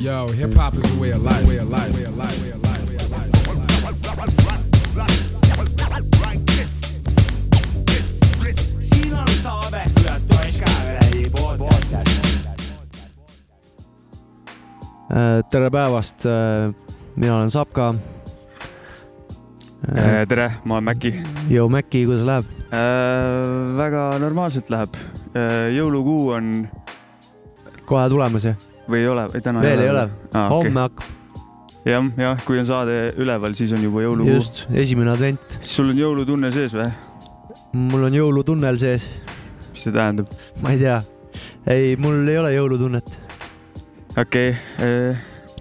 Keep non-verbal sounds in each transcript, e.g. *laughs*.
Yo, hip hop is a way of life, way of life, way of life, way of life, way of life. siin on saade Küla Toiska podcast. Äh, tere päevast, mina olen Sapka. Äh, tere, ma olen Mäkki. Joo, Mäkki, kuidas läheb? väga normaalselt läheb. jõulukuu on kohe tulemas ju? Või ei ole, või täna veel ei ole, ah,. homme hakkab, jah, jah, kui on saade üleval, siis on juba jõulukuu. just, esimene advent. sul on jõulutunne sees või? mul on jõulutunnel sees, mis see tähendab? ma ei tea. ei, mul ei ole jõulutunnet, okei okay,,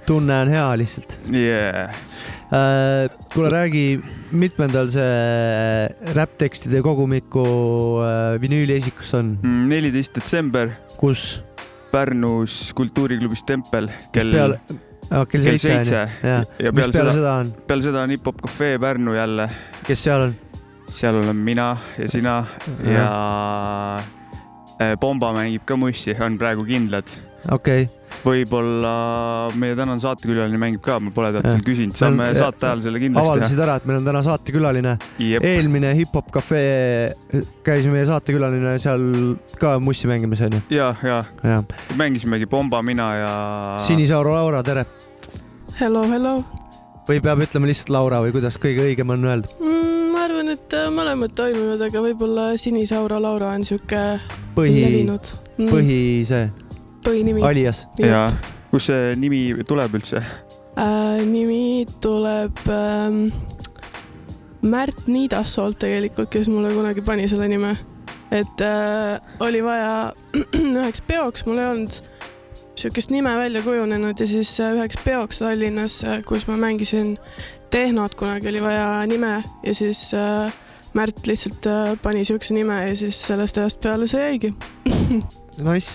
tunne on hea lihtsalt. yeah.. kuule, räägi, mitmendal see räpptekstide kogumiku äh, vinüüliesikus on, Mm, neliteist detsember kus Pärnus kultuuriklubis Tempel kell, peale, kell kell seitse ja mis peale peale seda, seda on, peale seda on Hip-Hop Cafe Pärnu jälle, kes seal on? seal olen mina ja sina ja äh, Pomba mängib ka mussi, on praegu kindlad. Okei. okay., võib-olla meie tänane saatekülaline mängib ka, ma pole veel küsinud, saame Me on- saate ajal selle kindlasti avaldasid ära, et meil on täna saatekülaline. teha. eelmine Hip-Hop Cafe käis meie saatekülaline seal ka mussi mängimas onju. ja, ja jah, mängisimegi Pomba, mina ja. Sinisauru Laura, tere. Hello, hello või peab ütlema lihtsalt Laura või kuidas kõige õigem on öelda? mm,. ma arvan, et äh, mõlemad toimivad, aga võib-olla Sinisaura Laura on sihuke põhi, levinud mm,. põhi see, põhinimi. alias. ja kust see nimi tuleb üldse? Äh, nimi tuleb ähm, Märt Niidassoolt tegelikult, kes mulle kunagi pani selle nime. et äh, oli vaja *clears throat* üheks peoks, mul ei olnud sihukest nime välja kujunenud ja siis äh, üheks peoks Tallinnas, kus ma mängisin tehnot, kunagi oli vaja nime ja siis äh, Märt lihtsalt äh, pani siukse nime ja siis sellest ajast peale see jäigi. *laughs* Nice,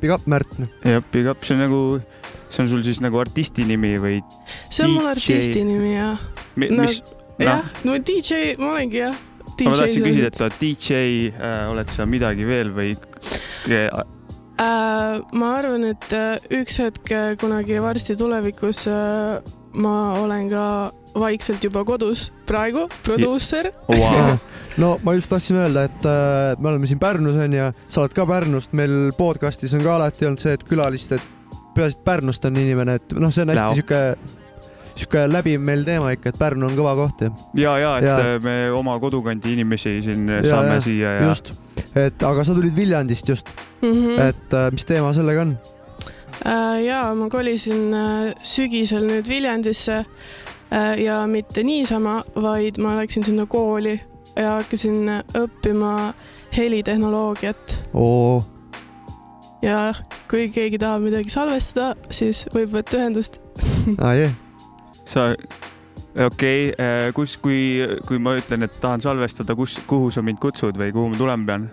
big up Märt. jah, Big Up, see on nagu, see on sul siis nagu artisti nimi või see on mul DJ. artisti nimi ja, mi, No, mis? jah noh, no DJ, ma olengi jah. ma tahtsin küsida, et sa oled DJ äh,, oled sa midagi veel või? Äh, ma arvan, et äh, üks hetk äh, kunagi varsti tulevikus äh, ma olen ka vaikselt juba kodus praegu, produusser. Wow. *laughs* no ma just tahtsin öelda, et äh, me oleme siin Pärnus onju, sa oled ka Pärnust, meil podcast'is on ka alati olnud see, et külalised, peaasi, et Pärnust on inimene, et noh, see on hästi Näo. sihuke, sihuke läbiv meil teema ikka, et Pärnu on kõva koht ja ja, ja, et Ja. ja. me oma kodukandi inimesi siin ja, saame ja, ja, siia ja just, et aga sa tulid Viljandist just, Mm -hmm. et äh, mis teema sellega on? Äh, ja ma kolisin äh, sügisel nüüd Viljandisse äh, ja mitte niisama, vaid ma läksin sinna kooli ja hakkasin õppima helitehnoloogiat oo, ja kui keegi tahab midagi salvestada, siis võib võtta ühendust. aa jee, sa, okei okay,, kus, kui, kui ma ütlen, et tahan salvestada, kus, kuhu sa mind kutsud või kuhu ma tulema pean?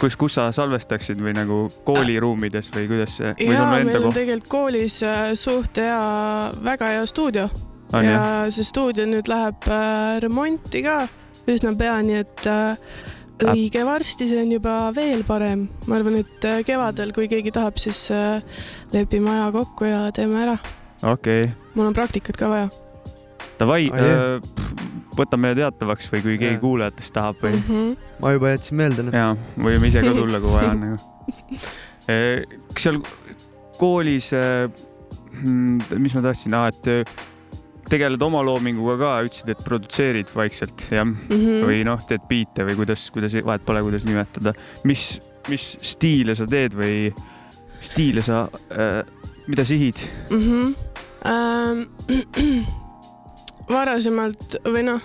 kus, kus sa salvestaksid või nagu kooliruumides või kuidas see, või ja sul on meil enda on koht, tegelikult koolis äh, suht hea, väga hea stuudio ja jah? see stuudio nüüd läheb äh, remonti ka üsna pea, nii et äh, õige varsti see on juba veel parem. ma arvan, et äh, kevadel, kui keegi tahab, siis äh, lepime aja kokku ja teeme ära. okei okay., mul on praktikat ka vaja davai Ah, jah., võtame teatavaks või kui keegi Jaa. kuulajatest tahab või mm. -hmm. Ma juba jätsin meelde. ja võime ise ka *laughs* tulla, kui vaja on nagu. *laughs* kas seal koolis, mis ma tahtsin, et eh, tegeled oma loominguga ka, ütlesid, et produtseerid vaikselt, jah? Mm -hmm. või noh, teed biite või kuidas, kuidas, vahet pole, kuidas nimetada. mis, mis stiile sa teed või stiile sa äh,, mida sihid? mm. -hmm. Ähm, *clears throat* varasemalt või noh,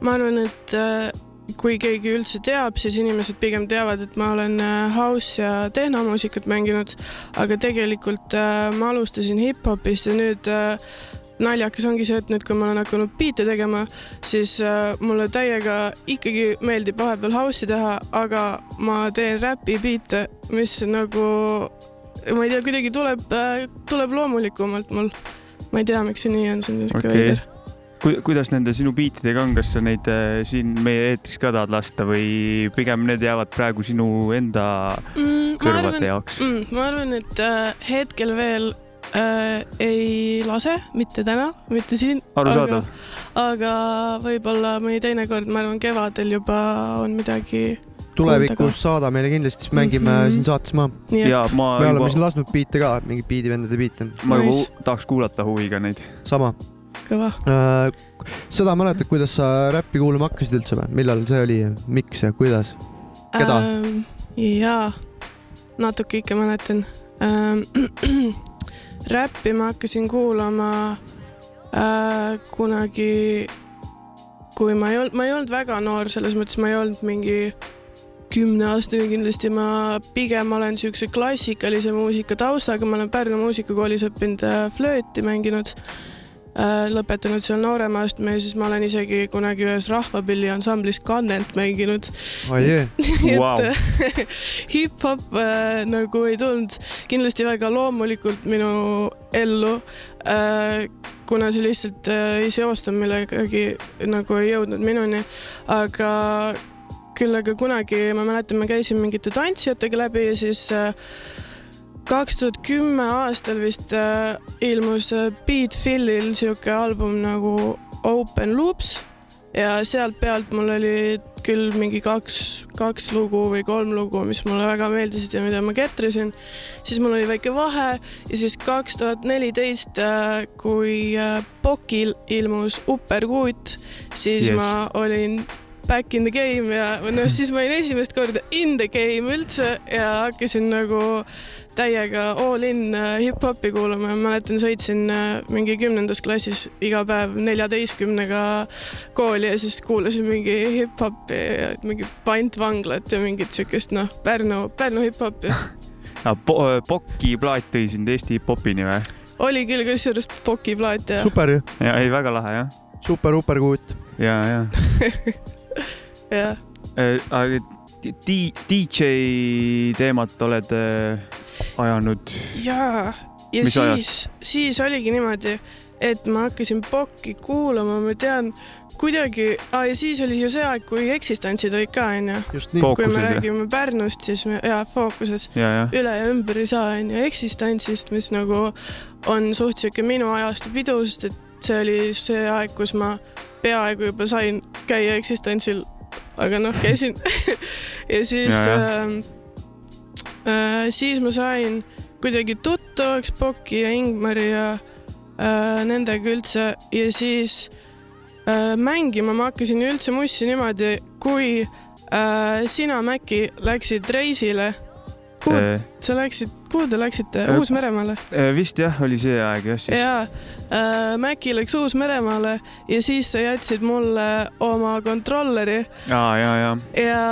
ma arvan, et äh, kui keegi üldse teab, siis inimesed pigem teavad, et ma olen äh, house ja tehnomuusikat mänginud, aga tegelikult äh, ma alustasin hip-hopist ja nüüd äh, naljakas ongi see, et nüüd, kui ma olen hakanud biite tegema, siis mulle täiega ikkagi meeldib vahepeal house'i teha, aga ma teen räpi biite, mis nagu ma ei tea, kuidagi tuleb, tuleb loomulikumalt mul. ma ei tea, miks see nii on, see on niisugune okay. veider. Ku, kuidas nende sinu biitidega on, kas sa neid äh, siin meie eetris ka tahad lasta või pigem need jäävad praegu sinu enda mm,. kõrvade arvan, jaoks? mm, ma arvan, et äh, hetkel veel äh, ei lase, mitte täna, mitte siin, arusaadav. aga võib-olla mõni teine kord, ma arvan, kevadel juba on midagi. tulevikus saada meile kindlasti, siis mängime mm. -hmm. siin saates maha. ja ma me oleme siin juba, lasknud biite ka, mingeid biidivendade biite ma juba Nice. tahaks kuulata huviga neid. sama kõva. äh,. seda mäletad, kuidas sa räppi kuulama hakkasid üldse või, millal see oli, miks ja kuidas? Keda? ähm,? jaa, natuke ikka mäletan ähm. *clears throat* räppi ma hakkasin kuulama äh, kunagi, kui ma ei olnud, ma ei olnud väga noor, selles mõttes ma ei olnud mingi kümneaastane kindlasti, ma pigem olen siukse klassikalise muusika taustaga, ma olen Pärnu muusikakoolis õppinud äh, flööti mänginud äh, lõpetanud seal noorema astme ja siis ma olen isegi kunagi ühes rahvapilliansamblis kannelt mänginud. oi jee, *laughs* nii Vau. et *laughs* hip-hop äh, nagu ei tulnud kindlasti väga loomulikult minu ellu äh,, kuna see lihtsalt äh, ei seostunud millegagi nagu ei jõudnud minuni, aga küll aga kunagi ma mäletan, ma käisin mingite tantsijatega läbi ja siis äh, kaks tuhat kümme aastal vist äh, ilmus äh, Beat Philil sihuke album nagu Open Loops ja sealt pealt mul oli küll mingi kaks, kaks lugu või kolm lugu, mis mulle väga meeldisid ja mida ma ketrasin. siis mul oli väike vahe ja siis kaks tuhat neliteist, kui äh, Pokil ilmus Uperkuut, siis yes. ma olin back in the game ja noh, siis ma olin esimest korda in the game üldse ja hakkasin nagu täiega all in äh, hip-hopi kuulama ja mäletan, sõitsin äh, mingi kümnendas klassis iga päev neljateistkümnega kooli ja siis kuulasin mingi hip-hopi ja mingi pantvanglat ja mingit siukest noh, Pärnu, Pärnu hip-hopi. *laughs* Pokki plaat tõi sind Eesti hip-hopini või? oli küll kusjuures Poki plaat ja super ju, ja ei, väga lahe jah. super uperkuut. ja, ja *laughs* jah, Äh, aga DJ teemat oled äh, ajanud. Ja, ja Mis siis, siis oligi niimoodi, et ma hakkasin Pokki kuulama, ma tean kuidagi ah,, ja siis oli ju see aeg, kui eksistentsid olid ka onju, just nii. kui me räägime Pärnust, siis me ja fookuses. Ja, ja üle ja ümber ei saa onju. Eksistentsist, mis nagu on suht siuke minu ajastu pidu, sest et see oli see aeg, kus ma peaaegu juba sain käia eksistentsil, aga noh, käisin *laughs* ja siis äh, äh, siis ma sain kuidagi tuttavaks Poki ja Ingmari ja äh, nendega üldse ja siis äh, mängima ma hakkasin üldse mussi niimoodi, kui äh, sina, Mäkki, läksid reisile. kuhu äh, sa läksid, kuhu te läksite Äh, Uus-Meremaale? äh, vist jah, oli see aeg jah siis. jaa äh,, Mäkki läks Uus-Meremaale ja siis sa jätsid mulle oma kontrolleri ja, ja, ja ja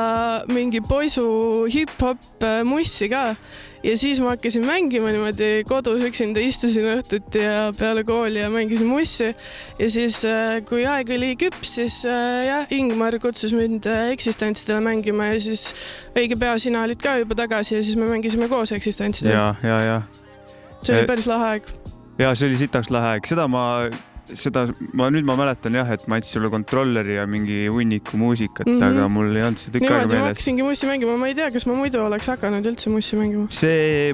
mingi poisu hip-hop äh, mussi ka. Ja siis ma hakkasin mängima niimoodi kodus üksinda, istusin õhtuti ja peale kooli ja mängisin mussi. ja siis, kui aeg oli küps, siis äh, jah, Ingmar kutsus mind äh, eksistentsidele mängima ja siis õige pea sina olid ka juba tagasi ja siis me mängisime koos eksistentsidele. ja, ja, ja see oli päris lahe aeg. ja see oli sitaks lahe aeg, seda ma, seda ma nüüd ma mäletan jah, et ma andsin sulle kontrolleri ja mingi hunniku muusikat mm, Mhm. -hmm. aga mul ei olnud see tükk aega niimoodi ma meeles. hakkasingi mussi mängima, ma ei tea, kas ma muidu oleks hakanud üldse mussi mängima. see,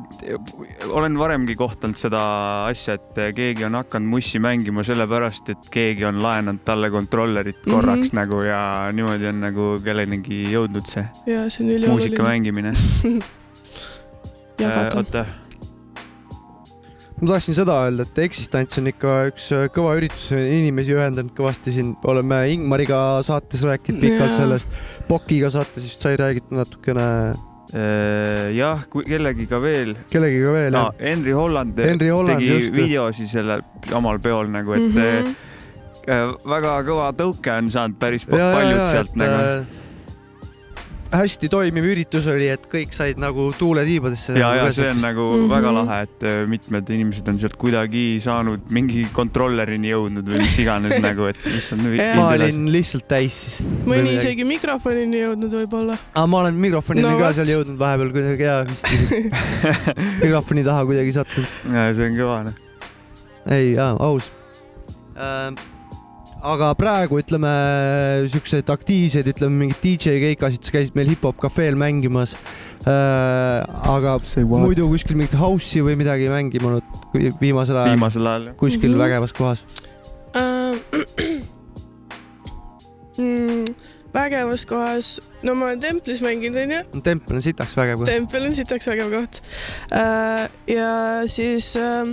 olen varemgi kohtanud seda asja, et keegi on hakanud mussi mängima sellepärast, et keegi on laenanud talle kontrollerit korraks mm Mhm. -hmm. nagu ja niimoodi on nagu kellelegi jõudnud see ja see on muusika ülioluline mängimine. jagada. oota, ma tahtsin seda öelda, et Existence on ikka üks äh, kõva üritus, inimesi ühendanud kõvasti siin, oleme Ingmariga saates rääkinud pikalt Jaa. sellest, Pokiga saates vist sai räägitud natukene, Äh, jah, kellegiga veel kellegiga veel no, jah? Henry Holland Henry Holland, tegi just. videosi sellel samal peol nagu, et mm. -hmm. väga kõva tõuke on saanud päris pa- paljud sealt nagu. Hästi toimiv üritus oli, et kõik said nagu tuule tiibadesse. ja, ja see on nagu mm. -hmm. väga lahe, et äh, mitmed inimesed on sealt kuidagi saanud mingi kontrollerini jõudnud või mis iganes *laughs* nagu, et mis on vi- Jaa. ma olin lihtsalt täis siis. mõni. isegi mikrofonini jõudnud võib-olla. aga ma olen mikrofonini No ka seal jõudnud vahepeal kuidagi ja vist *laughs* mikrofoni taha kuidagi sattunud. Ja see on kõva noh. ei, aus äh,. Aga praegu ütleme siukseid aktiivseid, ütleme mingeid DJ keikasid, sa käisid meil hip-hop kafeel mängimas äh,. aga muidu kuskil mingit house'i või midagi mänginud kui viimasel ajal viimasel ajal. kuskil Mhm. vägevas kohas. Äh, *clears throat* mm, vägevas kohas, no ma olen templis mänginud, onju. tempel on sitaks vägev koht. tempel on sitaks vägev koht. ja siis äh,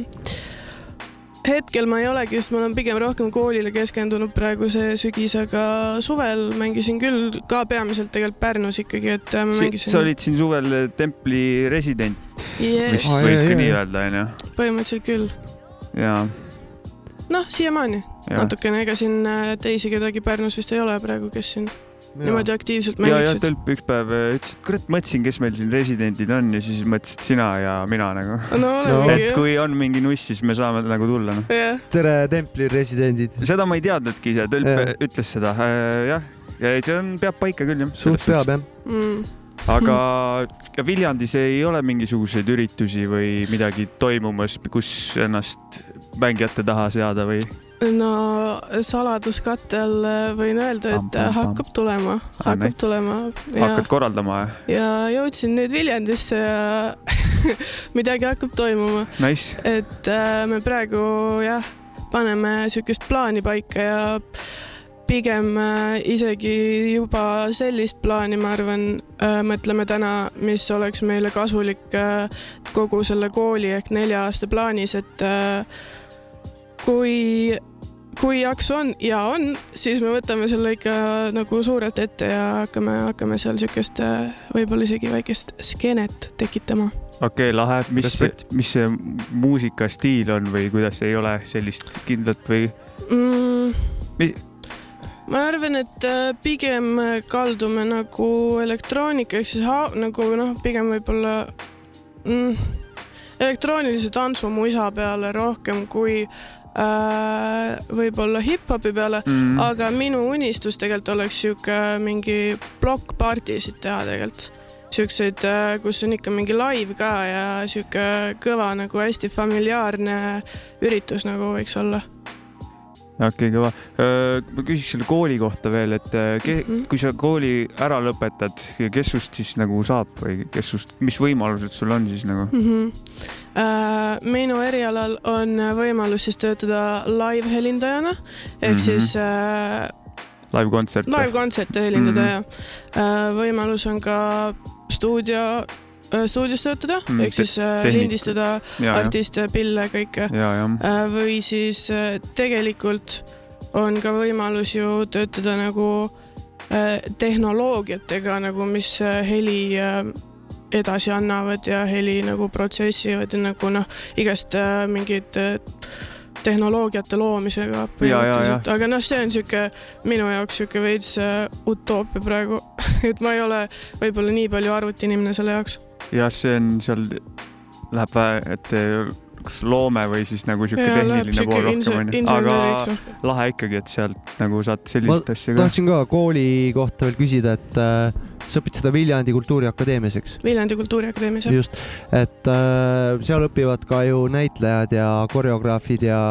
hetkel ma ei olegi, sest ma olen pigem rohkem koolile keskendunud praegu see sügis, aga suvel mängisin küll ka peamiselt tegelikult Pärnus ikkagi, et äh, ma mängisin. sa olid siin suvel templi resident, yes, vist võib jaa, ka jaa. nii öelda, onju. põhimõtteliselt küll. ja, noh, siiamaani natukene, ega siin äh, teisi kedagi Pärnus vist ei ole praegu, kes siin niimoodi aktiivselt ja, ja mängiksid. Tölp üks päev äh, ütles, et kurat, mõtlesin, kes meil siin residendid on ja siis mõtlesid sina ja mina nagu. no *laughs* No. et kui on mingi nuss, siis me saame nagu tulla, noh. jah. tere, templi residendid. seda ma ei teadnudki ise, Tölp Jah. ütles seda, jah. ja see on, peab paika küll, jah. suht peab jah. Mm. aga ka Viljandis ei ole mingisuguseid üritusi või midagi toimumas, kus ennast mängijate taha seada või? No saladuskatte all äh, võin öelda, Pam, et pam, pam. hakkab tulema, Ah, hakkab näit- tulema ja hakkad, korraldama? ja jõudsin nüüd Viljandisse ja *laughs* midagi hakkab toimuma, Nice, et äh, me praegu jah, paneme siukest plaani paika ja pigem äh, isegi juba sellist plaani, ma arvan äh,, mõtleme täna, mis oleks meile kasulik äh, kogu selle kooli ehk nelja aasta plaanis, et äh, kui, kui jaksu on ja on, siis me võtame selle ikka nagu suurelt ette ja hakkame, hakkame seal siukest äh, võib-olla isegi väikest skeenet tekitama. okei okay,, lahe, mis mis see muusikastiil on või kuidas ei ole sellist kindlat või? mm, Mi-. ma arvan, et äh, pigem kaldume nagu elektroonika ehk siis ha- nagu noh, pigem võib-olla mm, elektroonilise tantsumuisa peale rohkem kui äh, võib-olla hip-hopi peale, Mm. aga minu unistus tegelikult oleks sihuke mingi plokkpartisid teha tegelikult siukseid, kus on ikka mingi live ka ja sihuke kõva nagu hästi familiaarne üritus nagu võiks olla. Okei okay,, kõva. ma küsiks selle kooli kohta veel, et ke, Mhm. kui sa kooli ära lõpetad, kes sust siis nagu saab või kes sust, mis võimalused sul on siis nagu? mm. -hmm. Uh, minu erialal on võimalus siis töötada live-helindajana ehk Mhm. siis uh, live-kontsert? live-kontserte helindada Mhm. ja uh, võimalus on ka stuudio stuudios töötada Mm, ehk siis uh, tehnik- lindistada artiste, pille, kõike. Uh, või siis uh, tegelikult on ka võimalus ju töötada nagu tehnoloogiatega nagu, mis heli edasi annavad ja heli nagu protsessivad ja nagu noh, igast äh, mingid äh, tehnoloogiate loomisega aga noh, see on sihuke minu jaoks sihuke veits äh, utoopia praegu, *laughs* et ma ei ole võib-olla nii palju arvutiinimene selle jaoks. jah, see on seal, läheb vähe, et eh, kas loome või siis nagu sihuke tehniline pool rohkem onju, aga lahe ikkagi, et sealt nagu saad sellist asja ka. tahtsin ka kooli kohta veel küsida, et äh, sa õpid seda Viljandi Kultuuriakadeemias, eks? Viljandi Kultuuriakadeemias jah. just, et äh, seal õpivad ka ju näitlejad ja koreograafid ja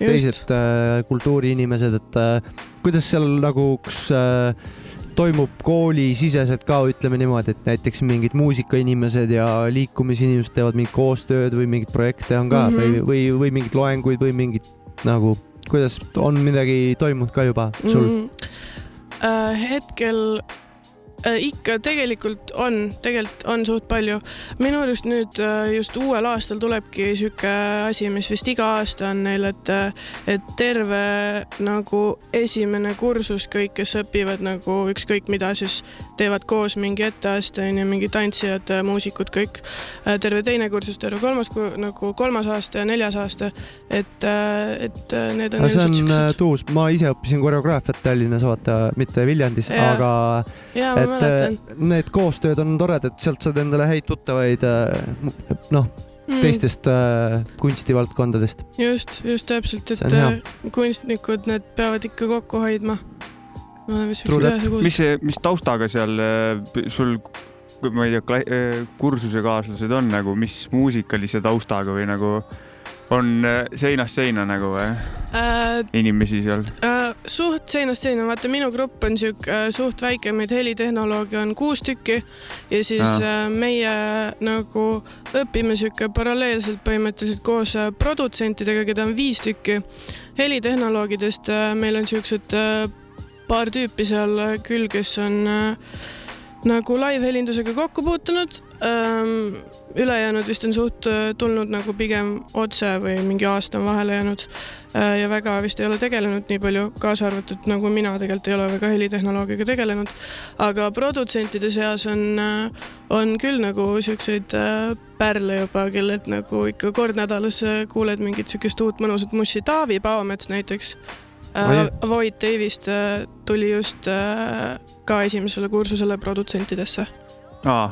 teised äh, kultuuriinimesed, et äh, kuidas seal nagu, kas äh, toimub koolisiseselt ka, ütleme niimoodi, et näiteks mingid muusikainimesed ja liikumisinimesed teevad mingit koostööd või mingeid projekte on ka mm. -hmm. või, või, või mingeid loenguid või mingit nagu, kuidas on midagi toimunud ka juba sul mm? mm,. äh, hetkel ikka tegelikult on, tegelikult on suht palju. minu arust nüüd äh, just uuel aastal tulebki sihuke asi, mis vist iga aasta on neil, et, et terve nagu esimene kursus, kõik, kes õpivad nagu ükskõik mida, siis teevad koos mingi etteaste onju, mingi tantsijad, muusikud, kõik. terve teine kursus, terve kolmas, nagu kolmas aasta ja neljas aasta, et, et äh, need on see on äh, siuksed. tuus, ma ise õppisin koreograafiat Tallinnas, vaata, mitte Viljandis, aga jaa, ma et mäletan äh, need koostööd on toredad, sealt saad endale häid tuttavaid äh, noh, Mm. teistest äh, kunstivaldkondadest. just, just täpselt, et on äh, kunstnikud, need peavad ikka kokku hoidma. Me oleme siuksed that. ühesugused. mis, mis taustaga seal eh, sul, ma ei tea, kursusekaaslased on nagu, mis muusikalise taustaga või nagu on äh, seinast seina nagu või? äh, inimesi seal? äh, suht seinast seina, vaata minu grupp on sihuke äh, suht väike, meid helitehnolooge on kuus tükki ja siis Aa. äh, meie nagu õpime sihuke paralleelselt põhimõtteliselt koos äh, produtsentidega, keda on viis tükki. helitehnoloogidest äh, meil on siuksed äh, paar tüüpi seal äh, küll, kes on äh, nagu live-helindusega kokku puutunud ähm, ülejäänud vist on suht äh, tulnud nagu pigem otse või mingi aasta on vahele jäänud ja väga vist ei ole tegelenud nii palju, kaasa arvatud nagu mina tegelikult ei ole väga helitehnoloogiaga tegelenud. aga produtsentide seas on, on küll nagu siukseid pärle juba, kellelt nagu ikka kord nädalas kuuled mingit siukest uut mõnusat mussi. Taavi Paomets näiteks Äh, Void Davist äh, tuli just äh, ka esimesele kursusele produtsentidesse aa,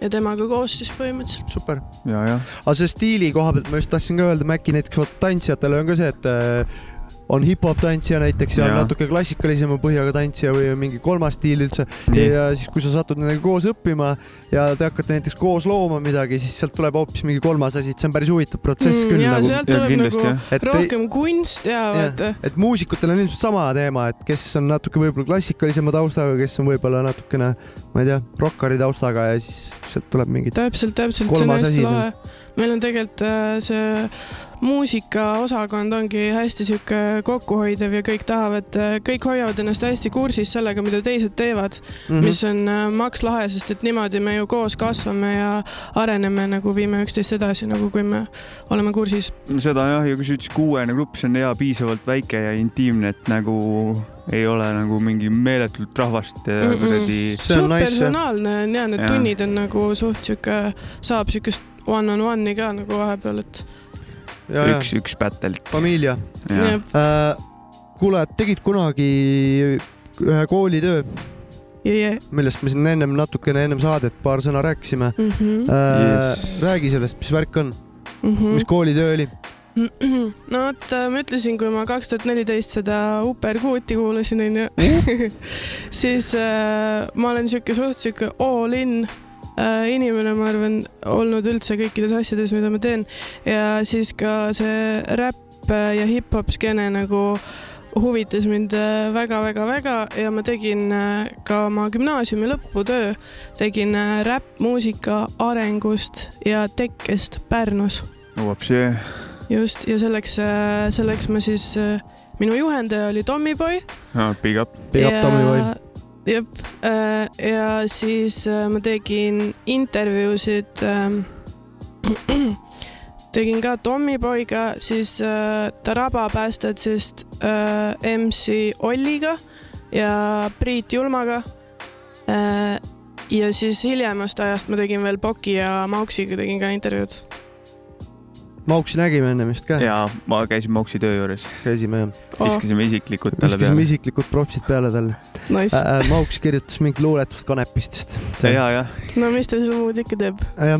ja temaga koos siis põhimõtteliselt. super. ja, ja. aga selle stiili koha pealt ma just tahtsin ka öelda, Maci näiteks vaata tantsijatele on ka see, et äh, on hip-hop tantsija näiteks ja, ja natuke klassikalisema põhjaga tantsija või mingi kolmas stiil üldse ja siis, kui sa satud nendega koos õppima ja te hakkate näiteks koos looma midagi, siis sealt tuleb hoopis mingi kolmas asi, et see on päris huvitav protsess küll ja nagu. sealt ja tuleb kindlasti nagu jah. et, rohkem kunst ja Jah. vaata. et muusikutel on ilmselt sama teema, et kes on natuke võib-olla klassikalisema taustaga, kes on võib-olla natukene, ma ei tea, rokkari taustaga ja siis sealt tuleb mingit. täpselt, täpselt, see on Kolmas hästi lahe. Meil on tegelikult äh, see muusikaosakond ongi hästi sihuke kokkuhoidev ja kõik tahavad, kõik hoiavad ennast hästi kursis sellega, mida teised teevad mm. -hmm. mis on äh, maks lahe, sest et niimoodi me ju koos kasvame ja areneme nagu viime üksteist edasi, nagu kui me oleme kursis. seda jah, ja kui sa ütlesid kuuene grupp, see on hea piisavalt väike ja intiimne, et nagu ei ole nagu mingi meeletult rahvast ja Mm-mm. kuradi. Suht personaalne on ja need Jah. tunnid on nagu suht sihuke, saab siukest one on one'i ka nagu vahepeal, et üks, üks battle'it. familia ja. äh,. kuule, tegid kunagi ühe koolitöö, ja, ja millest me siin ennem natukene ennem saadet paar sõna rääkisime mm. -hmm. äh, Yes. räägi sellest, mis värk on, Mm -hmm. mis koolitöö oli? *clears throat* no vot, ma ütlesin, kui ma kaks tuhat neliteist seda Uperkuuti kuulasin, onju, *laughs* siis äh, ma olen sihuke suht sihuke all in äh, inimene, ma arvan, olnud üldse kõikides asjades, mida ma teen ja siis ka see räpp ja hip-hop skeene nagu huvitas mind äh, väga-väga-väga ja ma tegin äh, ka oma gümnaasiumi lõputöö, tegin äh, räppmuusika arengust ja tekkest Pärnus just ja selleks, selleks ma siis, minu juhendaja oli Tommyboy. big up. Big up Tommyboy. jep, ja siis äh, ma tegin intervjuusid. *clears throat* tegin ka Tommyboyga, siis äh, Taraba päästjatest äh, MC Olliga ja Priit Julmaga äh,. ja siis hiljemast ajast ma tegin veel Poki ja Mauksiga tegin ka intervjuud. Mauksi nägime enne vist ka, ja ma käisin Moksi töö juures, käisime jah, viskasime isiklikult talle viskasime peale. isiklikud propsid peale talle Nice äh,. Mauks kirjutas mingit luuletust kanepist vist. ja, ja, no mis ta seal muud ikka teeb jah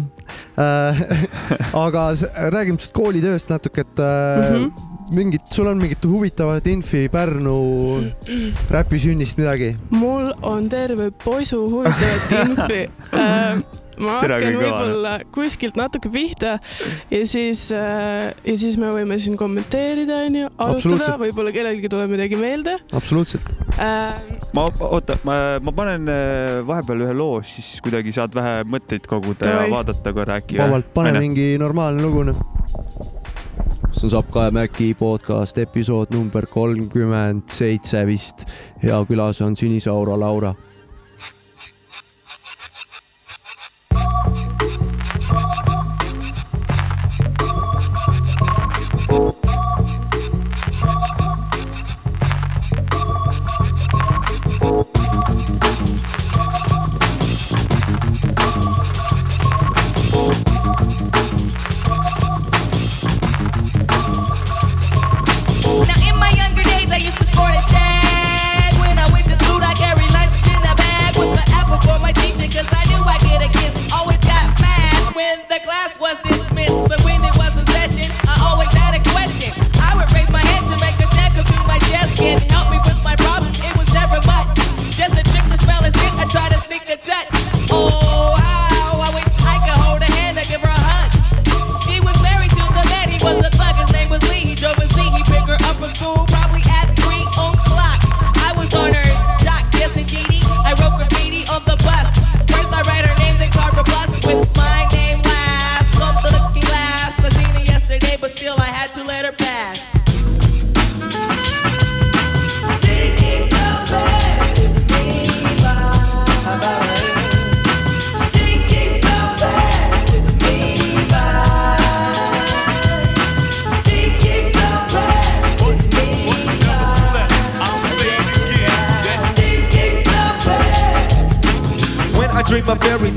äh, *laughs* aga räägime sellest koolitööst natuke, et äh, mm. -hmm. mingit, sul on mingit huvitavat infi Pärnu räpisünnist midagi? mul on terve posu huvitavat infi äh,. Ma hakkan kui kõva, võib-olla kuskilt natuke pihta ja siis äh,, ja siis me võime siin kommenteerida, onju, arutada, võib-olla kellelgi tuleb midagi meelde absoluutselt. äh,. ma, oota, ma, ma panen äh, vahepeal ühe loo, siis kuidagi saad vähe mõtteid koguda Davai. ja vaadata korra äkki. vabalt, pane. mingi normaalne lugu noh. see on Sapp Kae Mäki podcast episood number kolmkümmend seitse vist ja külas on Sinisaura Laura.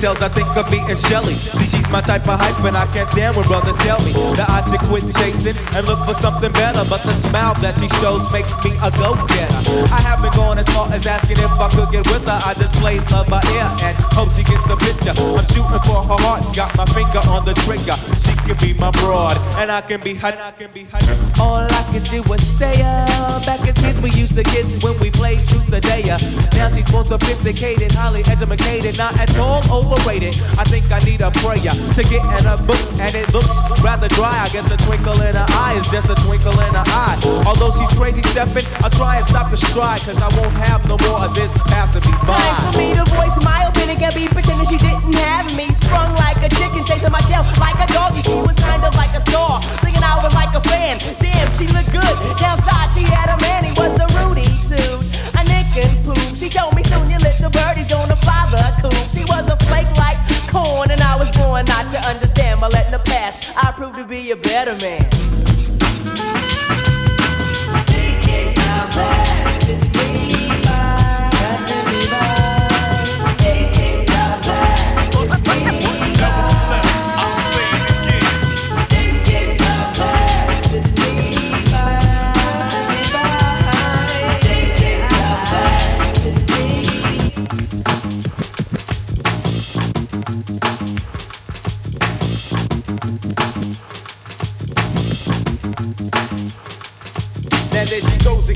Of fairy tales, I think of meeting Shelly. See, she's my type of hype, and I can't stand when brothers tell me that I should quit chasing and look for something better. But the smile that she shows makes me a go-getter. I haven't gone as far as asking if I could get with her. I just play love by ear and hope she gets the picture. I'm shooting for her heart, got my finger on the trigger. She can be my broad, and I can be her. I can be her. All I can do is stay up. Back as kids, we used to kiss when we played truth or dare. Now she's more sophisticated, highly educated, not at all overrated. I think I need a prayer to get in a book, and it looks rather dry. I guess a twinkle in her eye is just a twinkle in her eye. Although she's crazy stepping, I'll try and stop the stride, cause I won't have no more of this passing me by. Time for me to voice my opinion. Can't be pretending she didn't have me. Sprung like a chicken, chasing my tail like a doggy. She was kind of like a star, thinking I was like a fan. Damn, she looked good. Downside, she had a man, he was a Rudy too. A nick and poo. She told me soon your little birdie's gonna fly the coop. She was a flake like corn, and I was born not to understand. But letting the past, I proved to be a better man. Now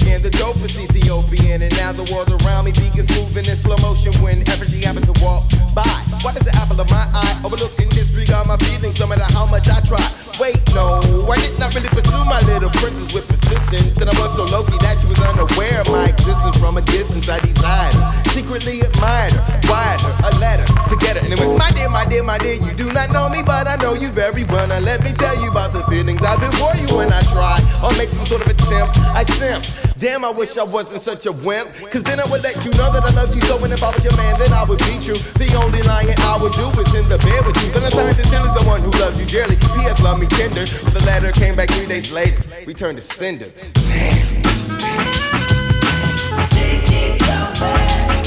again, the dopest Ethiopian. And now the world around me begins moving in slow motion whenever she happens to walk by. Why does the apple of my eye overlook and disregard my feelings no matter how much I try? Wait, no, I did not really pursue my little princess with persistence. And I was so low that she was unaware of my existence from a distance. Secretly admired her, wired her a letter to get her. And it went, my dear, my dear, my dear, you do not know me, but I know you very well. Now let me tell you about the feelings I've been for you when I try or make some sort of attempt. I simp. Damn, I wish I wasn't such a wimp. Cause then I would let you know that I love you so. And if I was your man, then I would be true. The only lying I would do is in the bed with you. Then I signed sincerely the one who loves you dearly. P.S. Love me tender. The letter came back three days later. Returned to sender. Thank you.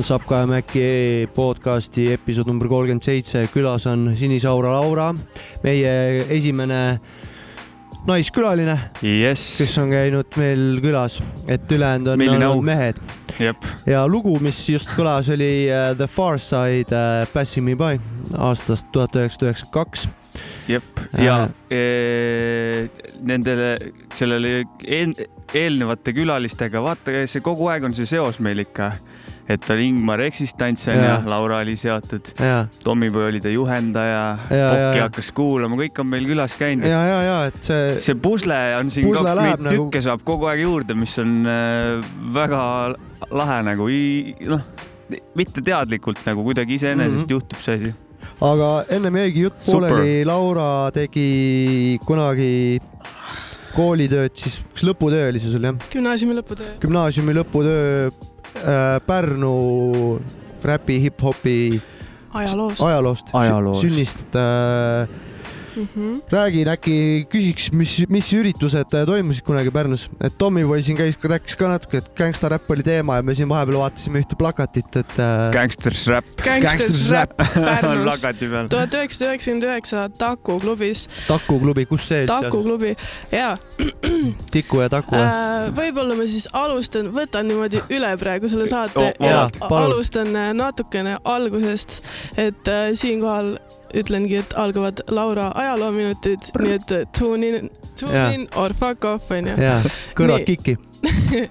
On Sapka ja Mäki podcasti episood number kolmkümmend seitse, külas on Sinisaura Laura, meie esimene naiskülaline, jess, kes on käinud meil külas, et ülejäänud on Milline au. olnud mehed jep, ja lugu, mis just kõlas, oli äh, The Far Side äh, Passing Me By aastast tuhat üheksasada üheksakümmend kaks. jep ja Äh. e, nendele, sellele eel, eelnevate külalistega, vaata, see kogu aeg on see seos meil ikka, et oli Ingmar Existence on ja. Laura oli seotud, ja, Tommyboy oli ta juhendaja, ja, Pokki hakkas kuulama, kõik on meil külas käinud. ja, ja, ja et see, see pusle on siin Pusle ka, läheb neid nagu- tükke saab kogu aeg juurde, mis on äh, väga lahe nagu, noh, mitte teadlikult nagu kuidagi iseenesest mm. -hmm. juhtub see asi. aga ennem jäigi jutt pooleli, Laura tegi kunagi koolitööd, siis kas lõputöö oli see sul jah? gümnaasiumi lõputöö. gümnaasiumi lõputöö Pärnu räpi, hip-hopi ajaloost. ajaloost, Ajaloost. sünnist äh,. Mm -hmm. räägin, äkki küsiks, mis, mis üritused äh, toimusid kunagi Pärnus, et Tommyboy siin käis, rääkis ka natuke, et gängstaräpp oli teema ja me siin vahepeal vaatasime ühte plakatit, et äh, Gangsters Rap Gangsters Rap *laughs* Pärnus. tuhat üheksasada üheksakümmend üheksa Taku klubis, Taku klubi, kus see Taku üldse on? klubi ja Tiku ja Taku äh, võib-olla ma siis alustan, võtan niimoodi üle praegu selle saate Oh, ja alustan äh, natukene algusest, et äh, siinkohal ütlengi, et algavad Laura ajaloominutid, nii et äh, tune in, tune Jaa. in or fuck off onju. jaa, kõrvad kikki. *laughs*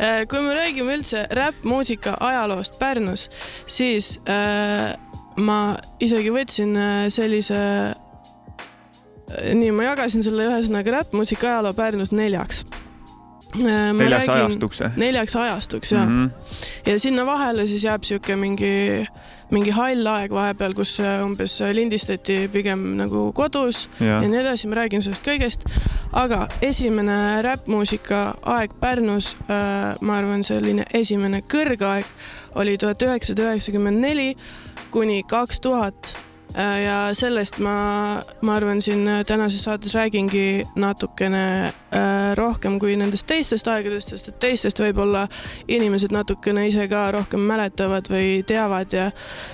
Äh, kui me räägime üldse räppmuusika ajaloost Pärnus, siis äh, ma isegi võtsin äh, sellise äh, nii, ma jagasin selle ühesõnaga räppmuusika ajaloo Pärnus neljaks. ma neljaks räägin ajastuks neljaks ajastuks ja mm. -hmm. ja sinna vahele siis jääb sihuke mingi mingi hall aeg vahepeal, kus äh, umbes lindistati pigem nagu kodus jah ja, nii edasi, ma räägin sellest kõigest. aga esimene räppmuusika aeg Pärnus, ma arvan, selline esimene kõrgaeg oli tuhat üheksasada üheksakümmend neli kuni kaks tuhat. Ja sellest ma, ma arvan, siin tänases saates räägingi natukene äh, rohkem kui nendest teistest aegadest, sest et teistest võib-olla inimesed natukene ise ka rohkem mäletavad või teavad ja